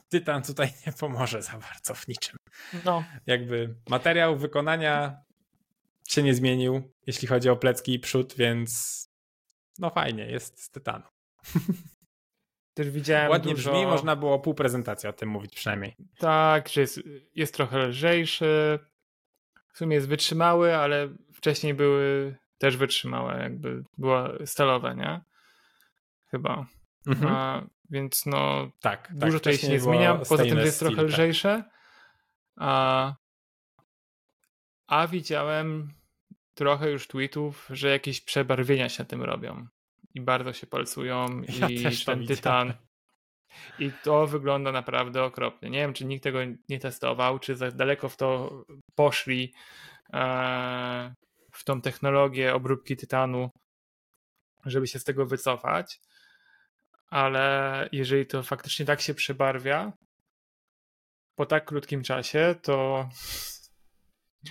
[SPEAKER 1] tytan tutaj nie pomoże za bardzo w niczym. No. Jakby materiał wykonania się nie zmienił, jeśli chodzi o plecki i przód, więc no fajnie, jest z tytanu.
[SPEAKER 2] Też widziałem
[SPEAKER 1] Ładnie
[SPEAKER 2] dużo...
[SPEAKER 1] brzmi, można było pół prezentacji o tym mówić przynajmniej.
[SPEAKER 2] Tak, że jest, jest trochę lżejszy, w sumie jest wytrzymały, ale wcześniej były też wytrzymałe, jakby była stalowe, nie? Chyba. Mhm. A, więc no tak, dużo tak, tutaj się nie zmienia, poza tym, że jest trochę tak. lżejsze. A, a widziałem trochę już tweetów, że jakieś przebarwienia się tym robią i bardzo się palcują ja i ten tytan. I to wygląda naprawdę okropnie. Nie wiem, czy nikt tego nie testował, czy za daleko w to poszli e, w tą technologię obróbki tytanu, żeby się z tego wycofać. Ale jeżeli to faktycznie tak się przebarwia po tak krótkim czasie, to.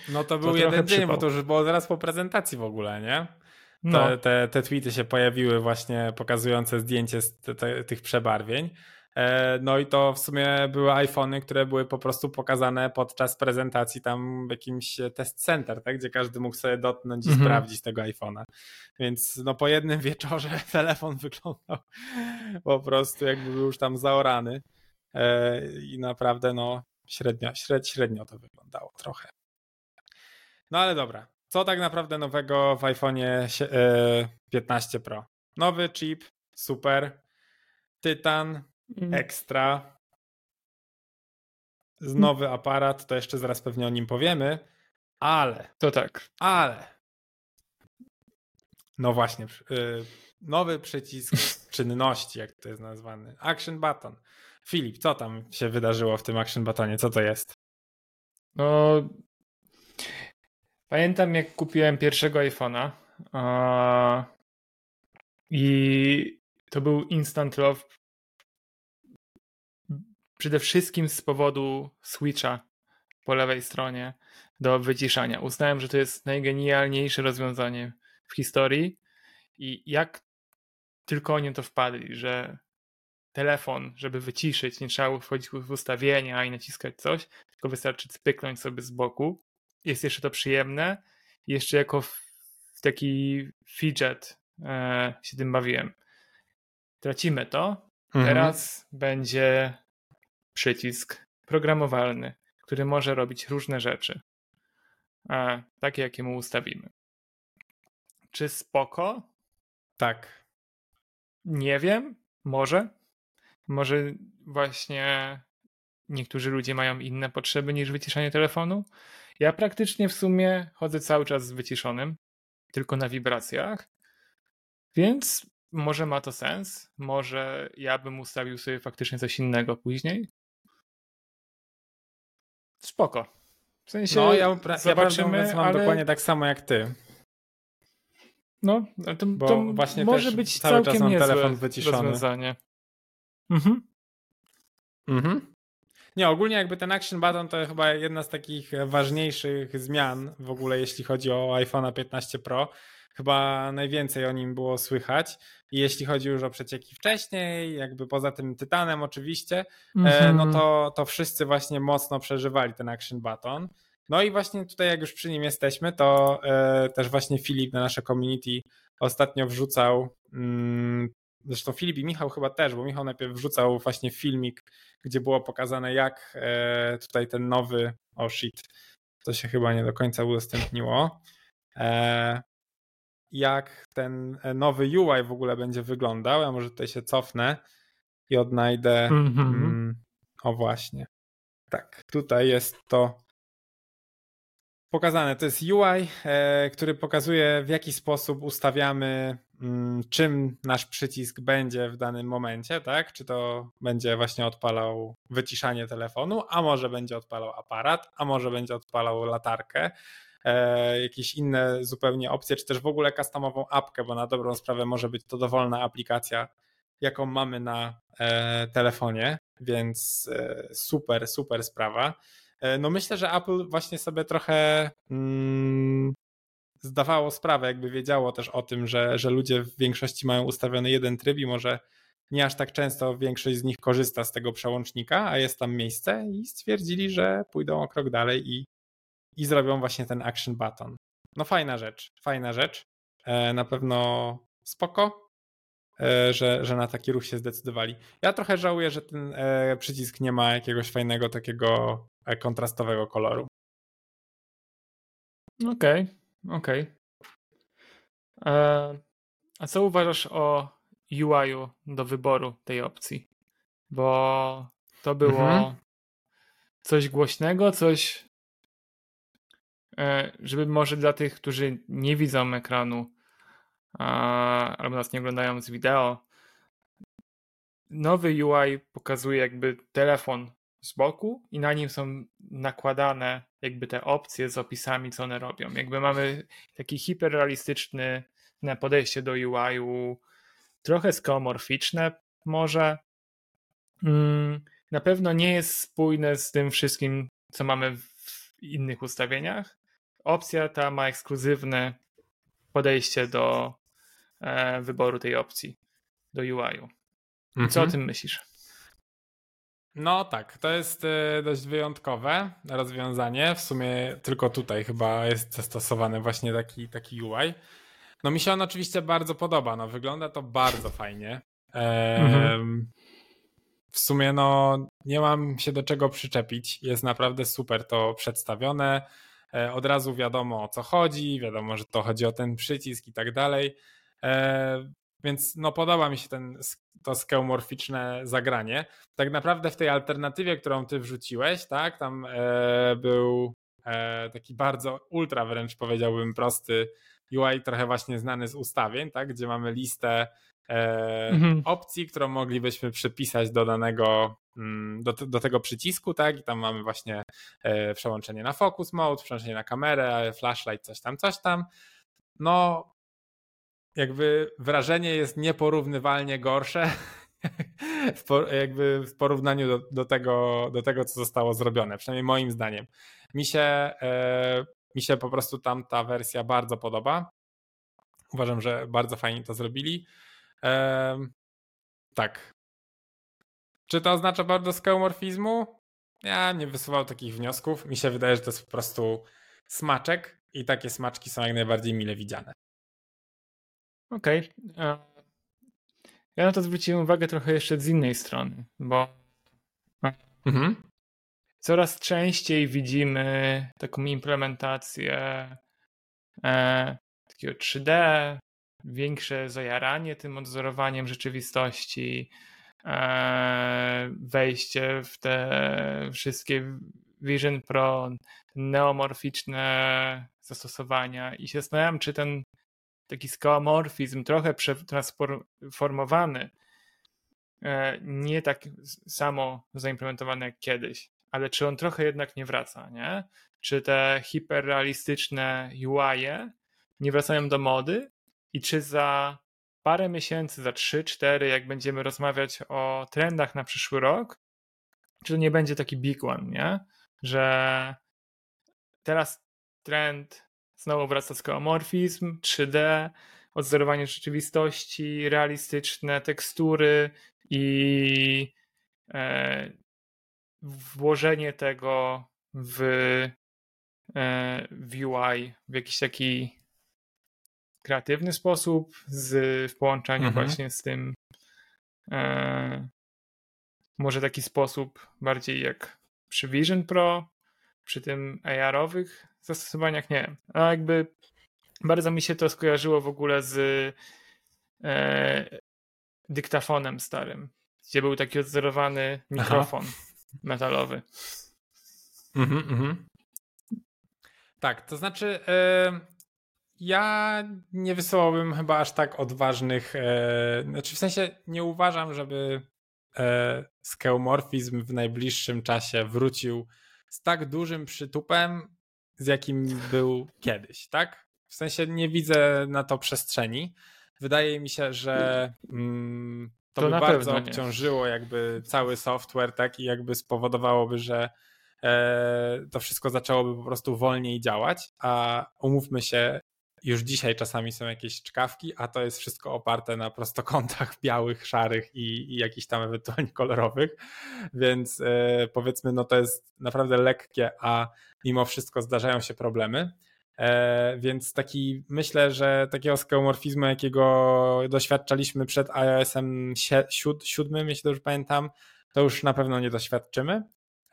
[SPEAKER 1] No to był to jeden dzień, bo to już było zaraz po prezentacji w ogóle, nie? No. Te, te, te tweety się pojawiły właśnie pokazujące zdjęcie te, te, tych przebarwień. E, no i to w sumie były iPhony, które były po prostu pokazane podczas prezentacji tam w jakimś test center, tak? gdzie każdy mógł sobie dotknąć i mhm. sprawdzić tego iPhone'a. Więc no po jednym wieczorze telefon wyglądał po prostu jakby był już tam zaorany e, i naprawdę no średnio, średnio to wyglądało trochę. No ale dobra, co tak naprawdę nowego w iPhone'ie 15 e, Pro? Nowy chip, super, Tytan, mm. ekstra, z nowy aparat, to jeszcze zaraz pewnie o nim powiemy, ale...
[SPEAKER 2] To tak.
[SPEAKER 1] Ale... No właśnie, y, nowy przycisk czynności, jak to jest nazwany, action button. Filip, co tam się wydarzyło w tym action buttonie? Co to jest?
[SPEAKER 2] No, pamiętam jak kupiłem pierwszego iPhone'a i to był instant love przede wszystkim z powodu switcha po lewej stronie do wyciszania. Uznałem, że to jest najgenialniejsze rozwiązanie w historii i jak tylko oni to wpadli, że telefon, żeby wyciszyć, nie trzeba wchodzić w ustawienia i naciskać coś, tylko wystarczy spyknąć sobie z boku. Jest jeszcze to przyjemne. Jeszcze jako taki fidget e, się tym bawiłem. Tracimy to. Mhm. Teraz będzie przycisk programowalny, który może robić różne rzeczy. E, takie, jakie mu ustawimy. Czy spoko?
[SPEAKER 1] Tak.
[SPEAKER 2] Nie wiem. Może. Może właśnie niektórzy ludzie mają inne potrzeby niż wyciszanie telefonu. Ja praktycznie w sumie chodzę cały czas z wyciszonym, tylko na wibracjach. Więc może ma to sens. Może ja bym ustawił sobie faktycznie coś innego później. Spoko.
[SPEAKER 1] W sensie no, ja, zobaczymy, ja mam ale... dokładnie tak samo jak ty.
[SPEAKER 2] No, to, Bo to właśnie może być cały całkiem czas mam telefon wyciszony. rozwiązanie.
[SPEAKER 1] Mhm. Mhm. Nie, ogólnie jakby ten action button to chyba jedna z takich ważniejszych zmian w ogóle, jeśli chodzi o iPhone'a 15 Pro. Chyba najwięcej o nim było słychać. I jeśli chodzi już o przecieki wcześniej, jakby poza tym Tytanem oczywiście, mm-hmm. no mhm. to, to wszyscy właśnie mocno przeżywali ten action button. No i właśnie tutaj jak już przy nim jesteśmy, to e, też właśnie Filip na nasze community ostatnio wrzucał mm, Zresztą Filip i Michał chyba też, bo Michał najpierw wrzucał właśnie filmik, gdzie było pokazane, jak e, tutaj ten nowy. Oh shit, to się chyba nie do końca udostępniło. E, jak ten nowy UI w ogóle będzie wyglądał. Ja może tutaj się cofnę i odnajdę. Mm-hmm. Mm, o właśnie. Tak, tutaj jest to pokazane. To jest UI, e, który pokazuje, w jaki sposób ustawiamy, czym nasz przycisk będzie w danym momencie, tak? Czy to będzie właśnie odpalał wyciszanie telefonu, a może będzie odpalał aparat, a może będzie odpalał latarkę. E, jakieś inne zupełnie opcje, czy też w ogóle customową apkę, bo na dobrą sprawę może być to dowolna aplikacja, jaką mamy na e, telefonie, więc super, super sprawa. E, no myślę, że Apple właśnie sobie trochę mm, zdawało sprawę, jakby wiedziało też o tym, że, że ludzie w większości mają ustawiony jeden tryb i może nie aż tak często większość z nich korzysta z tego przełącznika, a jest tam miejsce i stwierdzili, że pójdą o krok dalej i, i zrobią właśnie ten action button. No fajna rzecz, fajna rzecz. E, na pewno spoko, e, że, że na taki ruch się zdecydowali. Ja trochę żałuję, że ten przycisk nie ma jakiegoś fajnego takiego E, kontrastowego koloru.
[SPEAKER 2] Okej, okej. Okay. E, a co uważasz o UI-u do wyboru tej opcji? Bo to było mhm. coś głośnego, coś, e, żeby może dla tych, którzy nie widzą ekranu albo nas nie oglądają z wideo, nowy UI pokazuje jakby telefon z boku i na nim są nakładane jakby te opcje z opisami, co one robią. Jakby mamy taki hiperrealistyczny podejście do UI-u, trochę skomorficzne może. Mm, na pewno nie jest spójne z tym wszystkim, co mamy w innych ustawieniach. Opcja ta ma ekskluzywne podejście do e, wyboru tej opcji, do UI-u. Co o mhm. tym myślisz?
[SPEAKER 1] No tak, to jest e, dość wyjątkowe rozwiązanie. W sumie tylko tutaj chyba jest zastosowany właśnie taki, taki UI. No mi się on oczywiście bardzo podoba. No, wygląda to bardzo fajnie. Mhm. W sumie no nie mam się do czego przyczepić. Jest naprawdę super to przedstawione. E, od razu wiadomo o co chodzi, wiadomo, że to chodzi o ten przycisk i tak dalej. E, więc no podoba mi się ten, to skeumorficzne zagranie. Tak naprawdę w tej alternatywie, którą ty wrzuciłeś, tak, tam e, był e, taki bardzo ultra wręcz powiedziałbym prosty UI, trochę właśnie znany z ustawień, tak, gdzie mamy listę e, mhm. opcji, którą moglibyśmy przypisać do danego, mm, do, do tego przycisku, tak, i tam mamy właśnie e, przełączenie na focus mode, przełączenie na kamerę, flashlight, coś tam, coś tam. No, jakby wrażenie jest nieporównywalnie gorsze jakby w porównaniu do, do, tego, do tego, co zostało zrobione, przynajmniej moim zdaniem. Mi się, e, mi się po prostu tam ta wersja bardzo podoba. Uważam, że bardzo fajnie to zrobili. E, tak. Czy to oznacza bardzo skeumorfizmu? Ja nie wysuwał takich wniosków. Mi się wydaje, że to jest po prostu smaczek i takie smaczki są jak najbardziej mile widziane.
[SPEAKER 2] Okej. Okay. Ja na to zwróciłem uwagę trochę jeszcze z innej strony, bo mhm. coraz częściej widzimy taką implementację e, takiego 3D, większe zajaranie tym odzorowaniem rzeczywistości, e, wejście w te wszystkie Vision Pro, neomorficzne zastosowania i się zastanawiam, czy ten taki skoamorfizm trochę przetransformowany, e, nie tak samo zaimplementowany jak kiedyś, ale czy on trochę jednak nie wraca, nie? Czy te hiperrealistyczne UI -e nie wracają do mody i czy za parę miesięcy, za 3-4, jak będziemy rozmawiać o trendach na przyszły rok, czy to nie będzie taki big one, nie? Że teraz trend Znowu wraca skoamorfizm, 3D, odzorowanie rzeczywistości, realistyczne tekstury i e, włożenie tego w, e, w UI w jakiś taki kreatywny sposób, z, w połączeniu mhm. właśnie z tym e, może taki sposób bardziej jak przy Vision Pro, przy tym AR-owych zastosowaniach nie. A jakby bardzo mi się to skojarzyło w ogóle z e, dyktafonem starym, gdzie był taki odzorowany mikrofon Aha. metalowy. Mhm, mhm.
[SPEAKER 1] Tak, to znaczy e, ja nie wysyłałbym chyba aż tak odważnych, e, znaczy w sensie nie uważam, żeby e, skeumorfizm w najbliższym czasie wrócił z tak dużym przytupem, z jakim był kiedyś, tak? W sensie nie widzę na to przestrzeni. Wydaje mi się, że mm, to, to by bardzo obciążyło jakby cały software, tak? I jakby spowodowałoby, że e, to wszystko zaczęłoby po prostu wolniej działać, a umówmy się, już dzisiaj czasami są jakieś czkawki, a to jest wszystko oparte na prostokątach białych, szarych i, i jakichś tam ewentualnie kolorowych, więc e, powiedzmy, no to jest naprawdę lekkie, a mimo wszystko zdarzają się problemy. E, więc taki myślę, że takiego skeomorfizmu, jakiego doświadczaliśmy przed iOS-em 7, jeśli dobrze pamiętam, to już na pewno nie doświadczymy.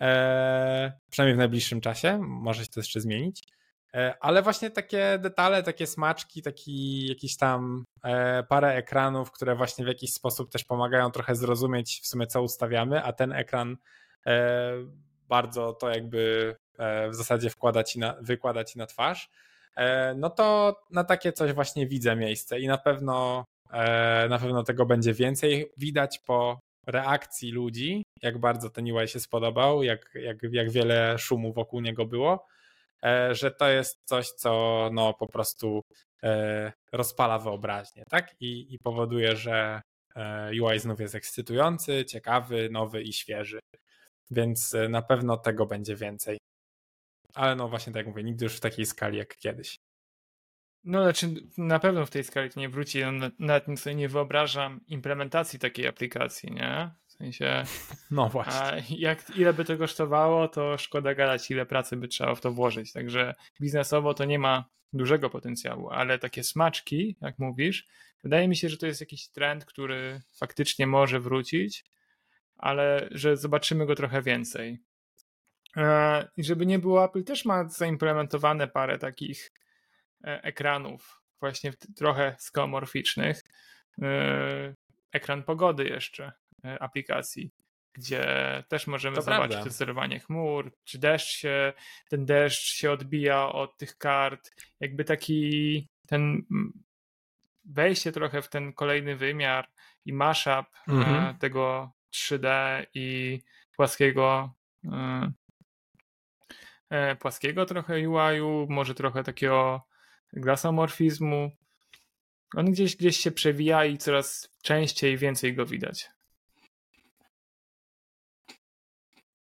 [SPEAKER 1] E, przynajmniej w najbliższym czasie. Może się to jeszcze zmienić. E, ale właśnie takie detale, takie smaczki, taki jakiś tam e, parę ekranów, które właśnie w jakiś sposób też pomagają trochę zrozumieć w sumie co ustawiamy, a ten ekran e, bardzo to jakby w zasadzie wkłada ci na, wykłada ci na twarz, no to na takie coś właśnie widzę miejsce i na pewno na pewno tego będzie więcej. Widać po reakcji ludzi, jak bardzo ten UI się spodobał, jak, jak, jak wiele szumu wokół niego było. E, że to jest coś, co no po prostu e, rozpala wyobraźnię, tak? I, i powoduje, że e, UI znów jest ekscytujący, ciekawy, nowy i świeży. Więc na pewno tego będzie więcej. Ale no właśnie tak jak mówię, nigdy już w takiej skali jak kiedyś.
[SPEAKER 2] No znaczy na pewno w tej skali to nie wróci. No, nawet sobie nie wyobrażam implementacji takiej aplikacji, nie? Sensie,
[SPEAKER 1] no właśnie.
[SPEAKER 2] Jak, ile by to kosztowało, to szkoda gadać, ile pracy by trzeba w to włożyć. Także biznesowo to nie ma dużego potencjału, ale takie smaczki, jak mówisz, wydaje mi się, że to jest jakiś trend, który faktycznie może wrócić, ale że zobaczymy go trochę więcej. E, I żeby nie było, Apple też ma zaimplementowane parę takich e, ekranów, właśnie trochę skomorficznych. E, ekran pogody jeszcze aplikacji, gdzie też możemy to zobaczyć prawda. sterowanie chmur, czy deszcz się, ten deszcz się odbija od tych kart, jakby taki ten wejście trochę w ten kolejny wymiar i mashup mhm. tego 3D i płaskiego E, płaskiego trochę UI-u, może trochę takiego glasomorfizmu. On gdzieś, gdzieś się przewija i coraz częściej więcej go widać.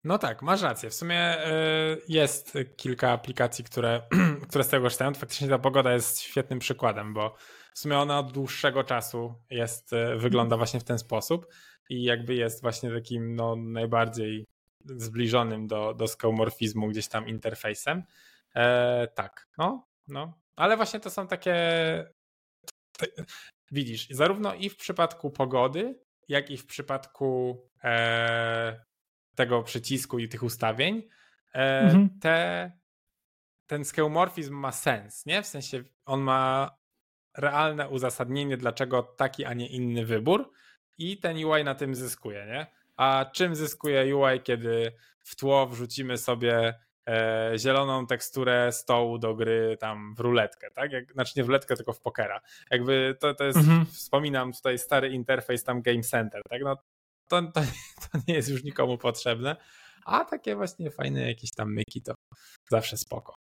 [SPEAKER 1] No tak, masz rację. W sumie e, jest kilka aplikacji, które, które z tego korzystają. Faktycznie ta pogoda jest świetnym przykładem, bo w sumie ona od dłuższego czasu jest, e, wygląda właśnie w ten sposób i jakby jest właśnie takim no, najbardziej zbliżonym do, do skeumorfizmu gdzieś tam interfejsem. E, tak, no, no. Ale właśnie to są takie. Widzisz, zarówno i w przypadku pogody, jak i w przypadku e, tego przycisku i tych ustawień, e, mhm. te, ten skeumorfizm ma sens, nie? W sensie on ma realne uzasadnienie, dlaczego taki, a nie inny wybór i ten UI na tym zyskuje, nie? A czym zyskuje UI, kiedy w tło wrzucimy sobie e, zieloną teksturę stołu do gry tam w ruletkę, tak? Jak, znaczy nie w ruletkę, tylko w pokera. Jakby to, to jest, mhm. wspominam tutaj stary interfejs tam Game Center, tak? No to, to, to nie jest już nikomu potrzebne, a takie właśnie fajne jakieś tam myki to zawsze spoko.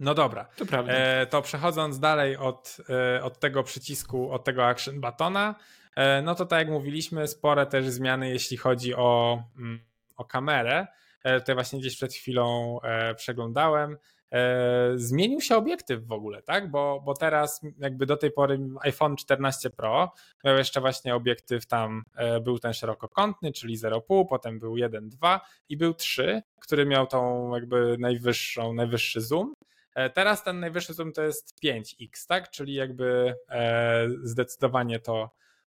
[SPEAKER 1] No dobra.
[SPEAKER 2] To prawda.
[SPEAKER 1] E, to przechodząc dalej od, e, od tego przycisku, od tego action batona, e, no to tak jak mówiliśmy, spore też zmiany, jeśli chodzi o, mm, o kamerę. E, tutaj właśnie gdzieś przed chwilą e, przeglądałem. E, zmienił się obiektyw w ogóle, tak? Bo, bo teraz jakby do tej pory iPhone 14 Pro miał jeszcze właśnie obiektyw tam, był ten szerokokątny, czyli 0,5, potem był 1,2 i był 3, który miał tą jakby najwyższą, najwyższy zoom. E, teraz ten najwyższy zoom to jest 5x, tak? Czyli jakby e, zdecydowanie to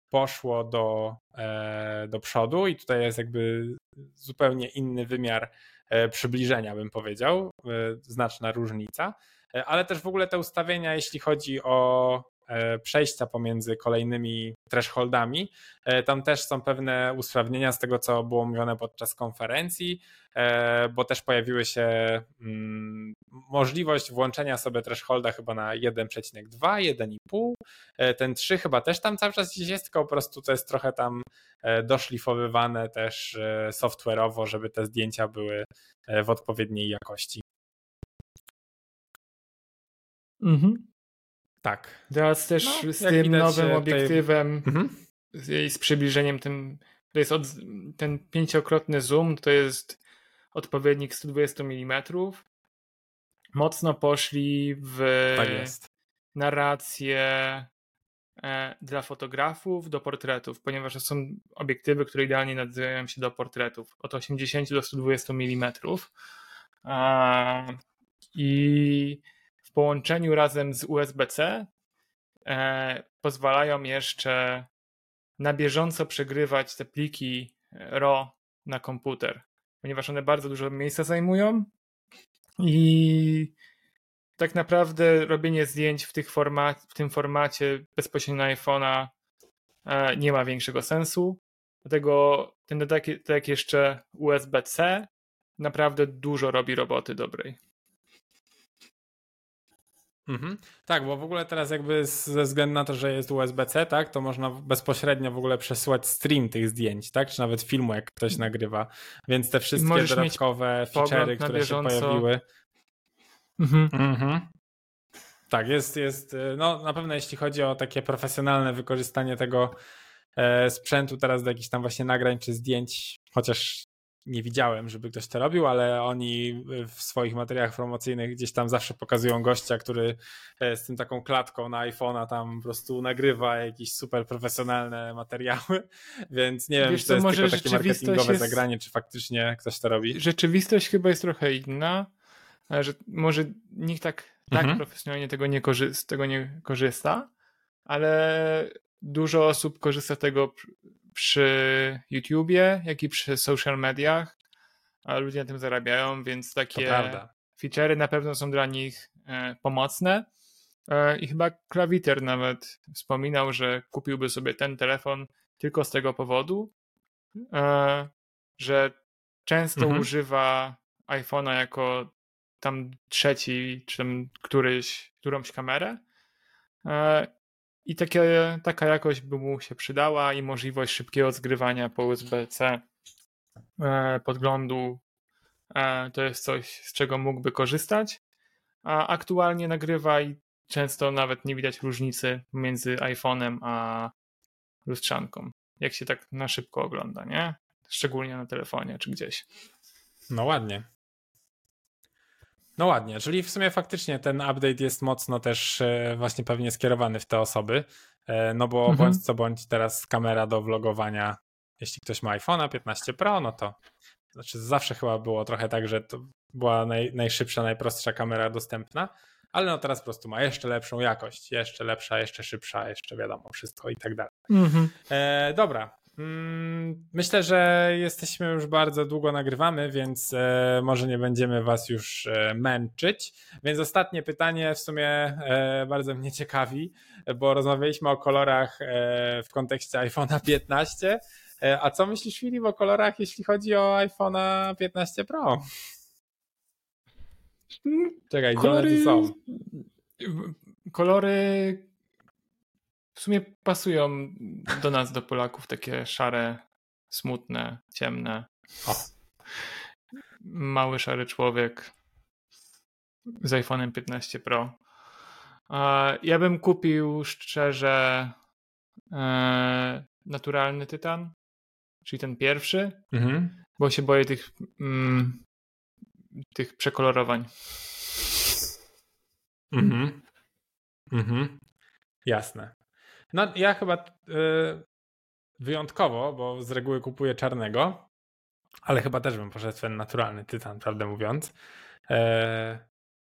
[SPEAKER 1] poszło do, e, do przodu i tutaj jest jakby zupełnie inny wymiar przybliżenia, bym powiedział, znaczna różnica, ale też w ogóle te ustawienia, jeśli chodzi o E, przejścia pomiędzy kolejnymi thresholdami. E, tam też są pewne usprawnienia z tego, co było mówione podczas konferencji, e, bo też pojawiły się mm, możliwość włączenia sobie thresholda chyba na 1,2, 1,5. Ten 3 chyba też tam cały czas jest, tylko po prostu to jest trochę tam doszlifowywane też software'owo, żeby te zdjęcia były w odpowiedniej jakości.
[SPEAKER 2] Mhm.
[SPEAKER 1] Tak.
[SPEAKER 2] Teraz też no, z tym nowym obiektywem tutaj... mhm. i z przybliżeniem tym, to jest od, ten pięciokrotny zoom, to jest odpowiednik 120 mm. Mocno poszli w
[SPEAKER 1] tak
[SPEAKER 2] narrację e, dla fotografów do portretów, ponieważ to są obiektywy, które idealnie nadają się do portretów od 80 do 120 mm. I w połączeniu razem z USB-C e, pozwalają jeszcze na bieżąco przegrywać te pliki RAW na komputer, ponieważ one bardzo dużo miejsca zajmują i tak naprawdę robienie zdjęć w, tych w tym formacie bezpośrednio na iPhone'a e, nie ma większego sensu. Dlatego ten dodatek jeszcze USB-C naprawdę dużo robi roboty dobrej.
[SPEAKER 1] Mhm. Tak, bo w ogóle teraz jakby ze względu na to, że jest USB-C, tak, to można bezpośrednio w ogóle przesyłać stream tych zdjęć, tak, czy nawet filmu, jak ktoś nagrywa. Więc te wszystkie dodatkowe feature'y, które się pojawiły. Mhm. Mhm. Tak, jest, jest, no na pewno jeśli chodzi o takie profesjonalne wykorzystanie tego e, sprzętu teraz do jakichś tam właśnie nagrań czy zdjęć, chociaż nie widziałem, żeby ktoś to robił, ale oni w swoich materiałach promocyjnych gdzieś tam zawsze pokazują gościa, który e, z tym taką klatką na iPhone'a tam po prostu nagrywa jakieś super profesjonalne materiały, więc nie wiem, Wiesz, czy to jest może tylko takie marketingowe jest... zagranie, czy faktycznie ktoś to robi.
[SPEAKER 2] Rzeczywistość chyba jest trochę inna, że może nikt tak, tak mhm. profesjonalnie tego nie, korzy- tego nie korzysta, ale dużo osób korzysta z tego przy YouTubie, jak i przy social mediach, a ludzie na tym zarabiają, więc takie feature'y na pewno są dla nich e, pomocne. E, I chyba Klawiter nawet wspominał, że kupiłby sobie ten telefon tylko z tego powodu, e, że często mhm. używa iPhone'a jako tam trzeci, czy tam któryś, którąś kamerę i takie, taka jakość by mu się przydała i możliwość szybkiego zgrywania po USB-C e, podglądu e, to jest coś, z czego mógłby korzystać. A aktualnie nagrywa i często nawet nie widać różnicy między iPhone'em a lustrzanką. Jak się tak na szybko ogląda, nie? Szczególnie na telefonie czy gdzieś.
[SPEAKER 1] No ładnie. No ładnie, czyli w sumie faktycznie ten update jest mocno też e, właśnie pewnie skierowany w te osoby, e, no bo mhm. bądź co bądź teraz kamera do vlogowania, jeśli ktoś ma iPhone'a 15 Pro, no to znaczy zawsze chyba było trochę tak, że to była naj, najszybsza, najprostsza kamera dostępna, ale no teraz po prostu ma jeszcze lepszą jakość, jeszcze lepsza, jeszcze szybsza, jeszcze wiadomo, wszystko i tak dalej. Mhm. E, dobra, myślę, że jesteśmy już bardzo długo nagrywamy, więc e, może nie będziemy Was już e, męczyć. Więc ostatnie pytanie w sumie e, bardzo mnie ciekawi, bo rozmawialiśmy o kolorach w kontekście iPhone'a 15. A co myślisz, Filip, o kolorach, jeśli chodzi o iPhone'a 15 Pro?
[SPEAKER 2] Czekaj, kolory... są? Kolory w sumie pasują do nas, do Polaków, takie szare, smutne, ciemne. O. Mały, szary człowiek z iPhone'em 15 Pro. Ja bym kupił szczerze e, naturalny tytan, czyli ten pierwszy, mhm. bo się boję tych, mm, tych przekolorowań.
[SPEAKER 1] Mhm. Mhm. Jasne. No ja chyba y, wyjątkowo, bo z reguły kupuję czarnego, ale chyba też bym poszedł ten naturalny tytan, prawdę mówiąc. E,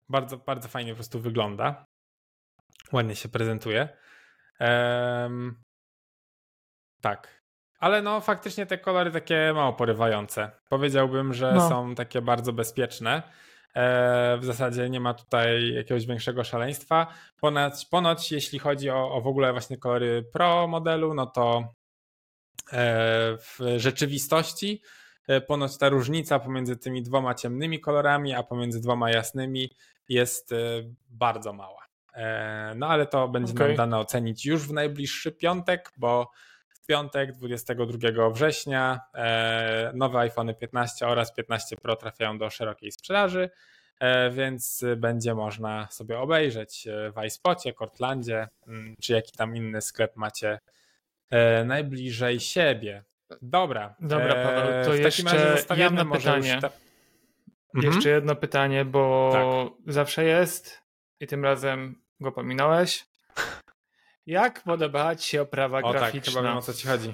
[SPEAKER 1] bardzo, bardzo fajnie po prostu wygląda. Ładnie się prezentuje. E, tak. Ale no faktycznie te kolory takie mało porywające. Powiedziałbym, że no. są takie bardzo bezpieczne. E, w zasadzie nie ma tutaj jakiegoś większego szaleństwa. Ponoć, ponoć jeśli chodzi o, o w ogóle właśnie kolory Pro modelu, no to e, w rzeczywistości e, ponoć ta różnica pomiędzy tymi dwoma ciemnymi kolorami, a pomiędzy dwoma jasnymi jest bardzo mała. No ale to będzie okay. nam dane ocenić już w najbliższy piątek, bo piątek 22 września nowe iPhone 15 oraz 15 Pro trafiają do szerokiej sprzedaży. E, więc będzie można sobie obejrzeć e, w iSpocie, Cortlandzie, mm, czy jaki tam inny sklep macie e, najbliżej siebie. Dobra.
[SPEAKER 2] Dobra, Paweł, to jeszcze jedno pytanie. Ta... Mhm. Jeszcze jedno pytanie, bo tak. zawsze jest i tym razem go pominąłeś. Jak podoba Ci się oprawa o, graficzna?
[SPEAKER 1] Tak, chyba wiem o co Ci chodzi.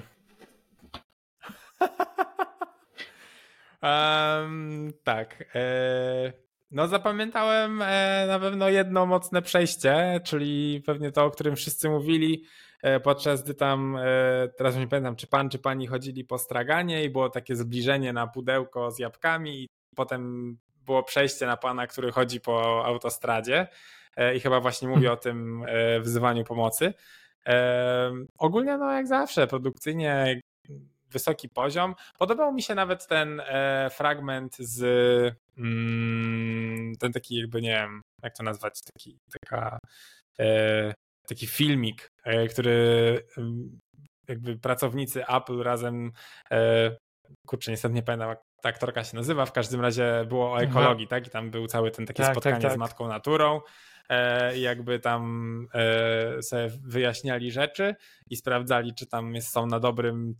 [SPEAKER 1] um, tak. E no, zapamiętałem e, na pewno jedno mocne przejście, czyli pewnie to, o którym wszyscy mówili, e, podczas gdy tam, e, teraz nie pamiętam, czy pan, czy pani chodzili po straganie i było takie zbliżenie na pudełko z jabłkami, i potem było przejście na pana, który chodzi po autostradzie i chyba właśnie mówi o tym wzywaniu pomocy. Ogólnie, no jak zawsze, produkcyjnie wysoki poziom. Podobał mi się nawet ten e, fragment z mm, ten taki jakby, nie wiem, jak to nazwać, taki, taka, e, taki filmik, e, który mm, jakby pracownicy Apple razem e, kurczę, niestety nie pamiętam jak ta aktorka się nazywa, w każdym razie było o ekologii, tak? I tam był cały ten takie tak, tak spotkanie tak, tak. z matką naturą jakby tam sobie wyjaśniali rzeczy i sprawdzali, czy tam są na dobrym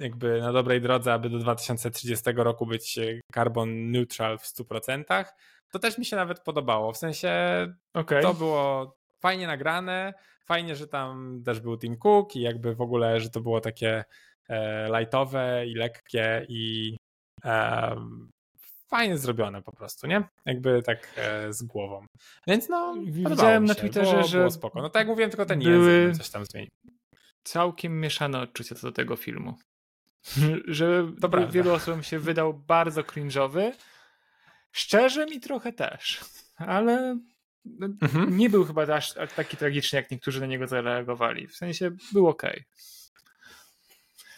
[SPEAKER 1] jakby na dobrej drodze, aby do 2030 roku być carbon neutral w 100%. To też mi się nawet podobało. W sensie okay. to było fajnie nagrane, fajnie, że tam też był Tim Cook i jakby w ogóle, że to było takie e, lightowe i lekkie i e, fajnie zrobione po prostu, nie? Jakby tak e, z głową. Więc no, widziałem na Twitterze, było, że było spoko. No tak jak mówiłem, tylko ten język coś tam zmienił.
[SPEAKER 2] Całkiem mieszane odczucia co do tego filmu. że to wielu osobom się wydał bardzo cringe'owy. Szczerze mi trochę też, ale no, mhm. nie był chyba aż taki tragiczny, jak niektórzy na niego zareagowali. W sensie był ok.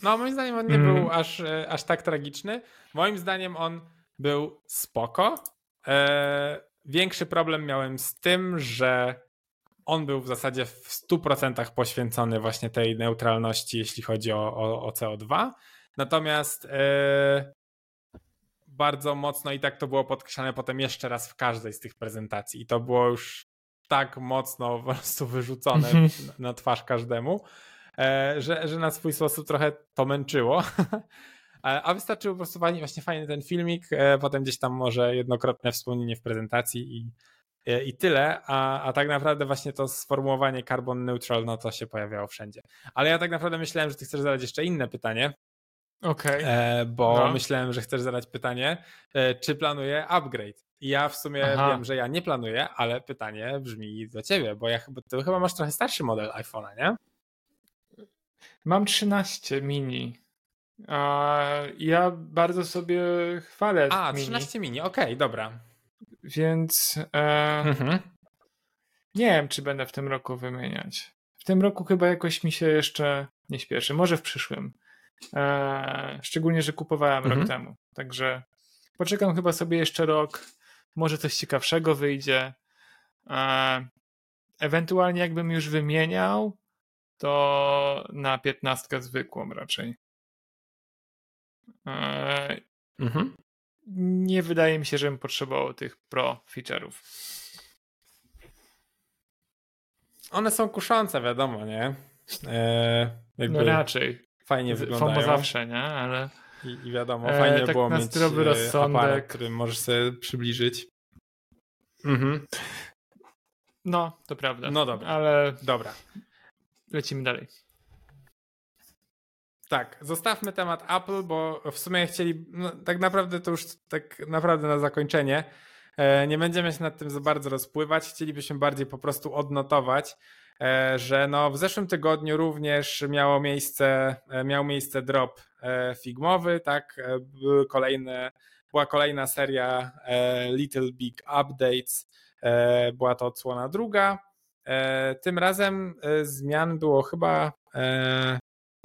[SPEAKER 1] No, moim zdaniem on nie mm. był aż, e, aż tak tragiczny. Moim zdaniem on był spoko. E, większy problem miałem z tym, że on był w zasadzie w 100% poświęcony właśnie tej neutralności, jeśli chodzi o, o, o CO2. Natomiast e, bardzo mocno i tak to było podkreślane potem jeszcze raz w każdej z tych prezentacji. I to było już tak mocno po prostu wyrzucone mhm. na twarz każdemu, e, że, że na swój sposób trochę to męczyło. A wystarczył po prostu właśnie fajny ten filmik, e, potem gdzieś tam może jednokrotne wspomnienie w prezentacji i, e, i tyle, a, a tak naprawdę właśnie to sformułowanie carbon neutral, no to się pojawiało wszędzie. Ale ja tak naprawdę myślałem, że ty chcesz zadać jeszcze inne pytanie,
[SPEAKER 2] Okej.
[SPEAKER 1] Okay. Bo no. myślałem, że chcesz zadać pytanie, e, czy planuję upgrade. I ja w sumie Aha. wiem, że ja nie planuję, ale pytanie brzmi do ciebie, bo ja ty chyba masz trochę starszy model iPhone'a, nie?
[SPEAKER 2] Mam 13 mini. Ja bardzo sobie chwalę.
[SPEAKER 1] A, mini. 13 mini, okej, okay, dobra.
[SPEAKER 2] Więc e, mhm. nie wiem, czy będę w tym roku wymieniać. W tym roku chyba jakoś mi się jeszcze nie śpieszy. Może w przyszłym. E, szczególnie, że kupowałem mhm. rok temu. Także poczekam chyba sobie jeszcze rok. Może coś ciekawszego wyjdzie. E, ewentualnie jakbym już wymieniał, to na piętnastkę zwykłą raczej. E, mhm. Nie wydaje mi się, żebym potrzebował tych pro feature'ów.
[SPEAKER 1] One są kuszące, wiadomo, nie?
[SPEAKER 2] jakby... No raczej
[SPEAKER 1] fajnie wyglądają.
[SPEAKER 2] FOMO zawsze, nie? Ale...
[SPEAKER 1] I, i wiadomo, e, fajnie e, tak było mieć zdrowy rozsądek. aparat, który możesz sobie przybliżyć.
[SPEAKER 2] Mhm. No, to prawda.
[SPEAKER 1] No dobra.
[SPEAKER 2] Ale
[SPEAKER 1] dobra.
[SPEAKER 2] Lecimy dalej.
[SPEAKER 1] Tak, zostawmy temat Apple, bo w sumie chcieli, no, tak naprawdę to już tak naprawdę na zakończenie, e, nie będziemy się nad tym za bardzo rozpływać, chcielibyśmy bardziej po prostu odnotować, E, że no w zeszłym tygodniu również miało miejsce, e, miał miejsce drop figmowy, tak, były kolejne, była kolejna seria Little Big Updates, była to odsłona druga. Tym razem zmian było chyba,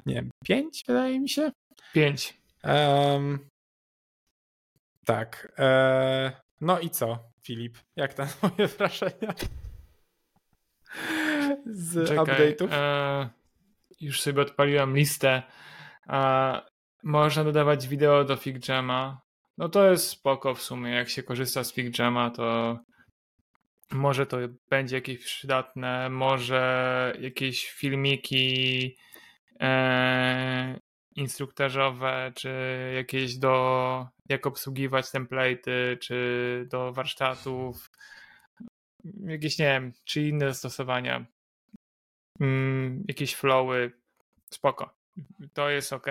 [SPEAKER 1] nie wiem, pięć wydaje mi się?
[SPEAKER 2] Pięć.
[SPEAKER 1] Um, tak. No i co, Filip? Jak tam moje wrażenia? z Czekaj, update'ów? E,
[SPEAKER 2] już sobie odpaliłem listę. E, można dodawać wideo do FigJama. No to jest spoko w sumie. Jak się korzysta z FigJama, to może to będzie jakieś przydatne, może jakieś filmiki e, instruktażowe, czy jakieś do jak obsługiwać template'y, czy do warsztatów, jakieś, nie wiem, czy inne zastosowania mm, jakieś flowy, spoko. To jest ok.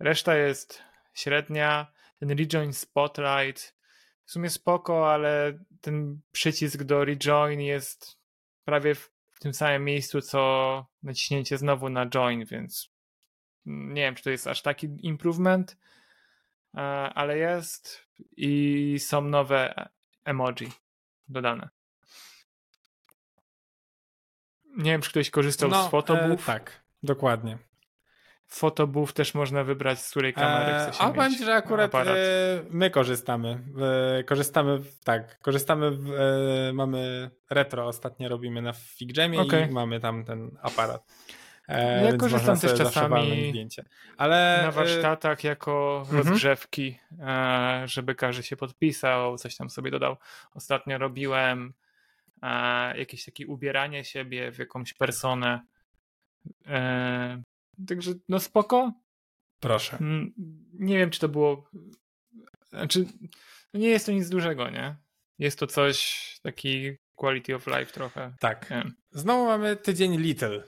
[SPEAKER 2] Reszta jest średnia. Ten rejoin spotlight w sumie spoko, ale ten przycisk do rejoin jest prawie w tym samym miejscu, co naciśnięcie znowu na join, więc nie wiem, czy to jest aż taki improvement, ale jest i są nowe emoji dodane. Nie wiem, czy ktoś korzystał no, z Photobooth.
[SPEAKER 1] E, tak, dokładnie.
[SPEAKER 2] Photobooth też można wybrać, z której kamery e, chce się A
[SPEAKER 1] będzie, że akurat e, my korzystamy. E, korzystamy, tak, korzystamy, w, e, mamy retro, ostatnio robimy na FigJamie okay. i mamy tam ten aparat.
[SPEAKER 2] E, ja korzystam też czasami Ale, na warsztatach jako mhm. rozgrzewki, żeby każdy się podpisał, coś tam sobie dodał. Ostatnio robiłem jakieś takie ubieranie siebie w jakąś personę. Także no spoko.
[SPEAKER 1] Proszę.
[SPEAKER 2] Mm, Nie wiem, czy to było. Znaczy, no nie jest to nic dużego, nie? Jest to coś taki quality of life trochę.
[SPEAKER 1] Tak.
[SPEAKER 2] Nie.
[SPEAKER 1] Znowu mamy tydzień little.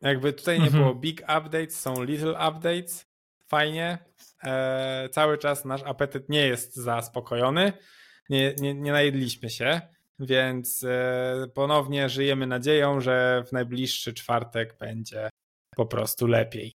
[SPEAKER 1] Jakby tutaj nie
[SPEAKER 2] Mhm.
[SPEAKER 1] było big updates, są little updates. Fajnie. E, cały czas nasz apetyt nie jest zaspokojony. Nie, nie, nie najedliśmy się, więc e, ponownie żyjemy nadzieją, że w najbliższy czwartek będzie po prostu lepiej.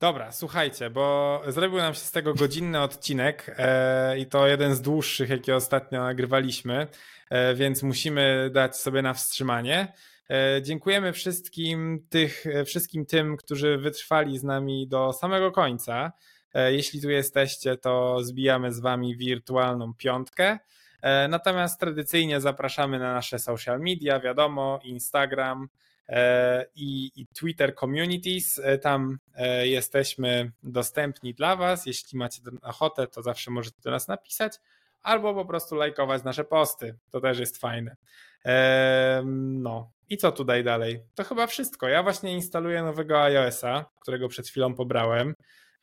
[SPEAKER 1] Dobra, słuchajcie, bo zrobił nam się z tego godzinny odcinek e, i to jeden z dłuższych, jakie ostatnio nagrywaliśmy, e, więc musimy dać sobie na wstrzymanie. E, dziękujemy wszystkim, tych, e, wszystkim tym, którzy wytrwali z nami do samego końca. E, jeśli tu jesteście, to zbijamy z wami wirtualną piątkę. E, natomiast tradycyjnie zapraszamy na nasze social media, wiadomo, Instagram, i, i Twitter Communities. E, Tam e, jesteśmy dostępni dla Was. Jeśli macie ochotę, to zawsze możecie do nas napisać, albo po prostu lajkować nasze posty. To też jest fajne. No i co tutaj dalej? To chyba wszystko. Ja właśnie instaluję nowego iOS-a, którego przed chwilą pobrałem,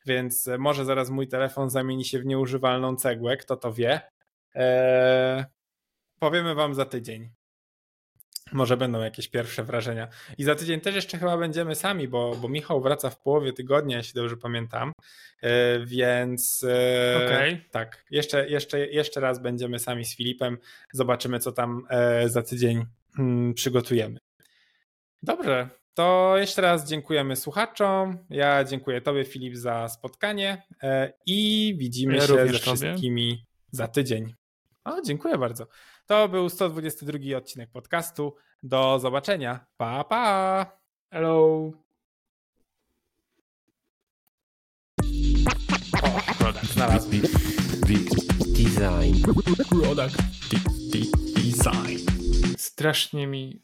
[SPEAKER 1] więc e, może zaraz mój telefon zamieni się w nieużywalną cegłę, kto to wie. Powiemy Wam za tydzień. Może będą jakieś pierwsze wrażenia. I za tydzień też jeszcze chyba będziemy sami, bo, bo Michał wraca w połowie tygodnia, jeśli dobrze pamiętam. E, Więc e,
[SPEAKER 2] Okej.
[SPEAKER 1] tak, jeszcze, jeszcze, jeszcze raz będziemy sami z Filipem. Zobaczymy, co tam e, za tydzień mm, przygotujemy. Dobrze, to jeszcze raz dziękujemy słuchaczom. Ja dziękuję Tobie, Filip, za spotkanie i widzimy
[SPEAKER 2] Ja
[SPEAKER 1] się ze
[SPEAKER 2] również tobie.
[SPEAKER 1] wszystkimi za tydzień. O, dziękuję bardzo. To był 122 odcinek podcastu. Do zobaczenia. Pa, pa!
[SPEAKER 2] Hello.
[SPEAKER 1] O, product znalazłem.
[SPEAKER 3] Design.
[SPEAKER 1] Product design.
[SPEAKER 2] Strasznie mi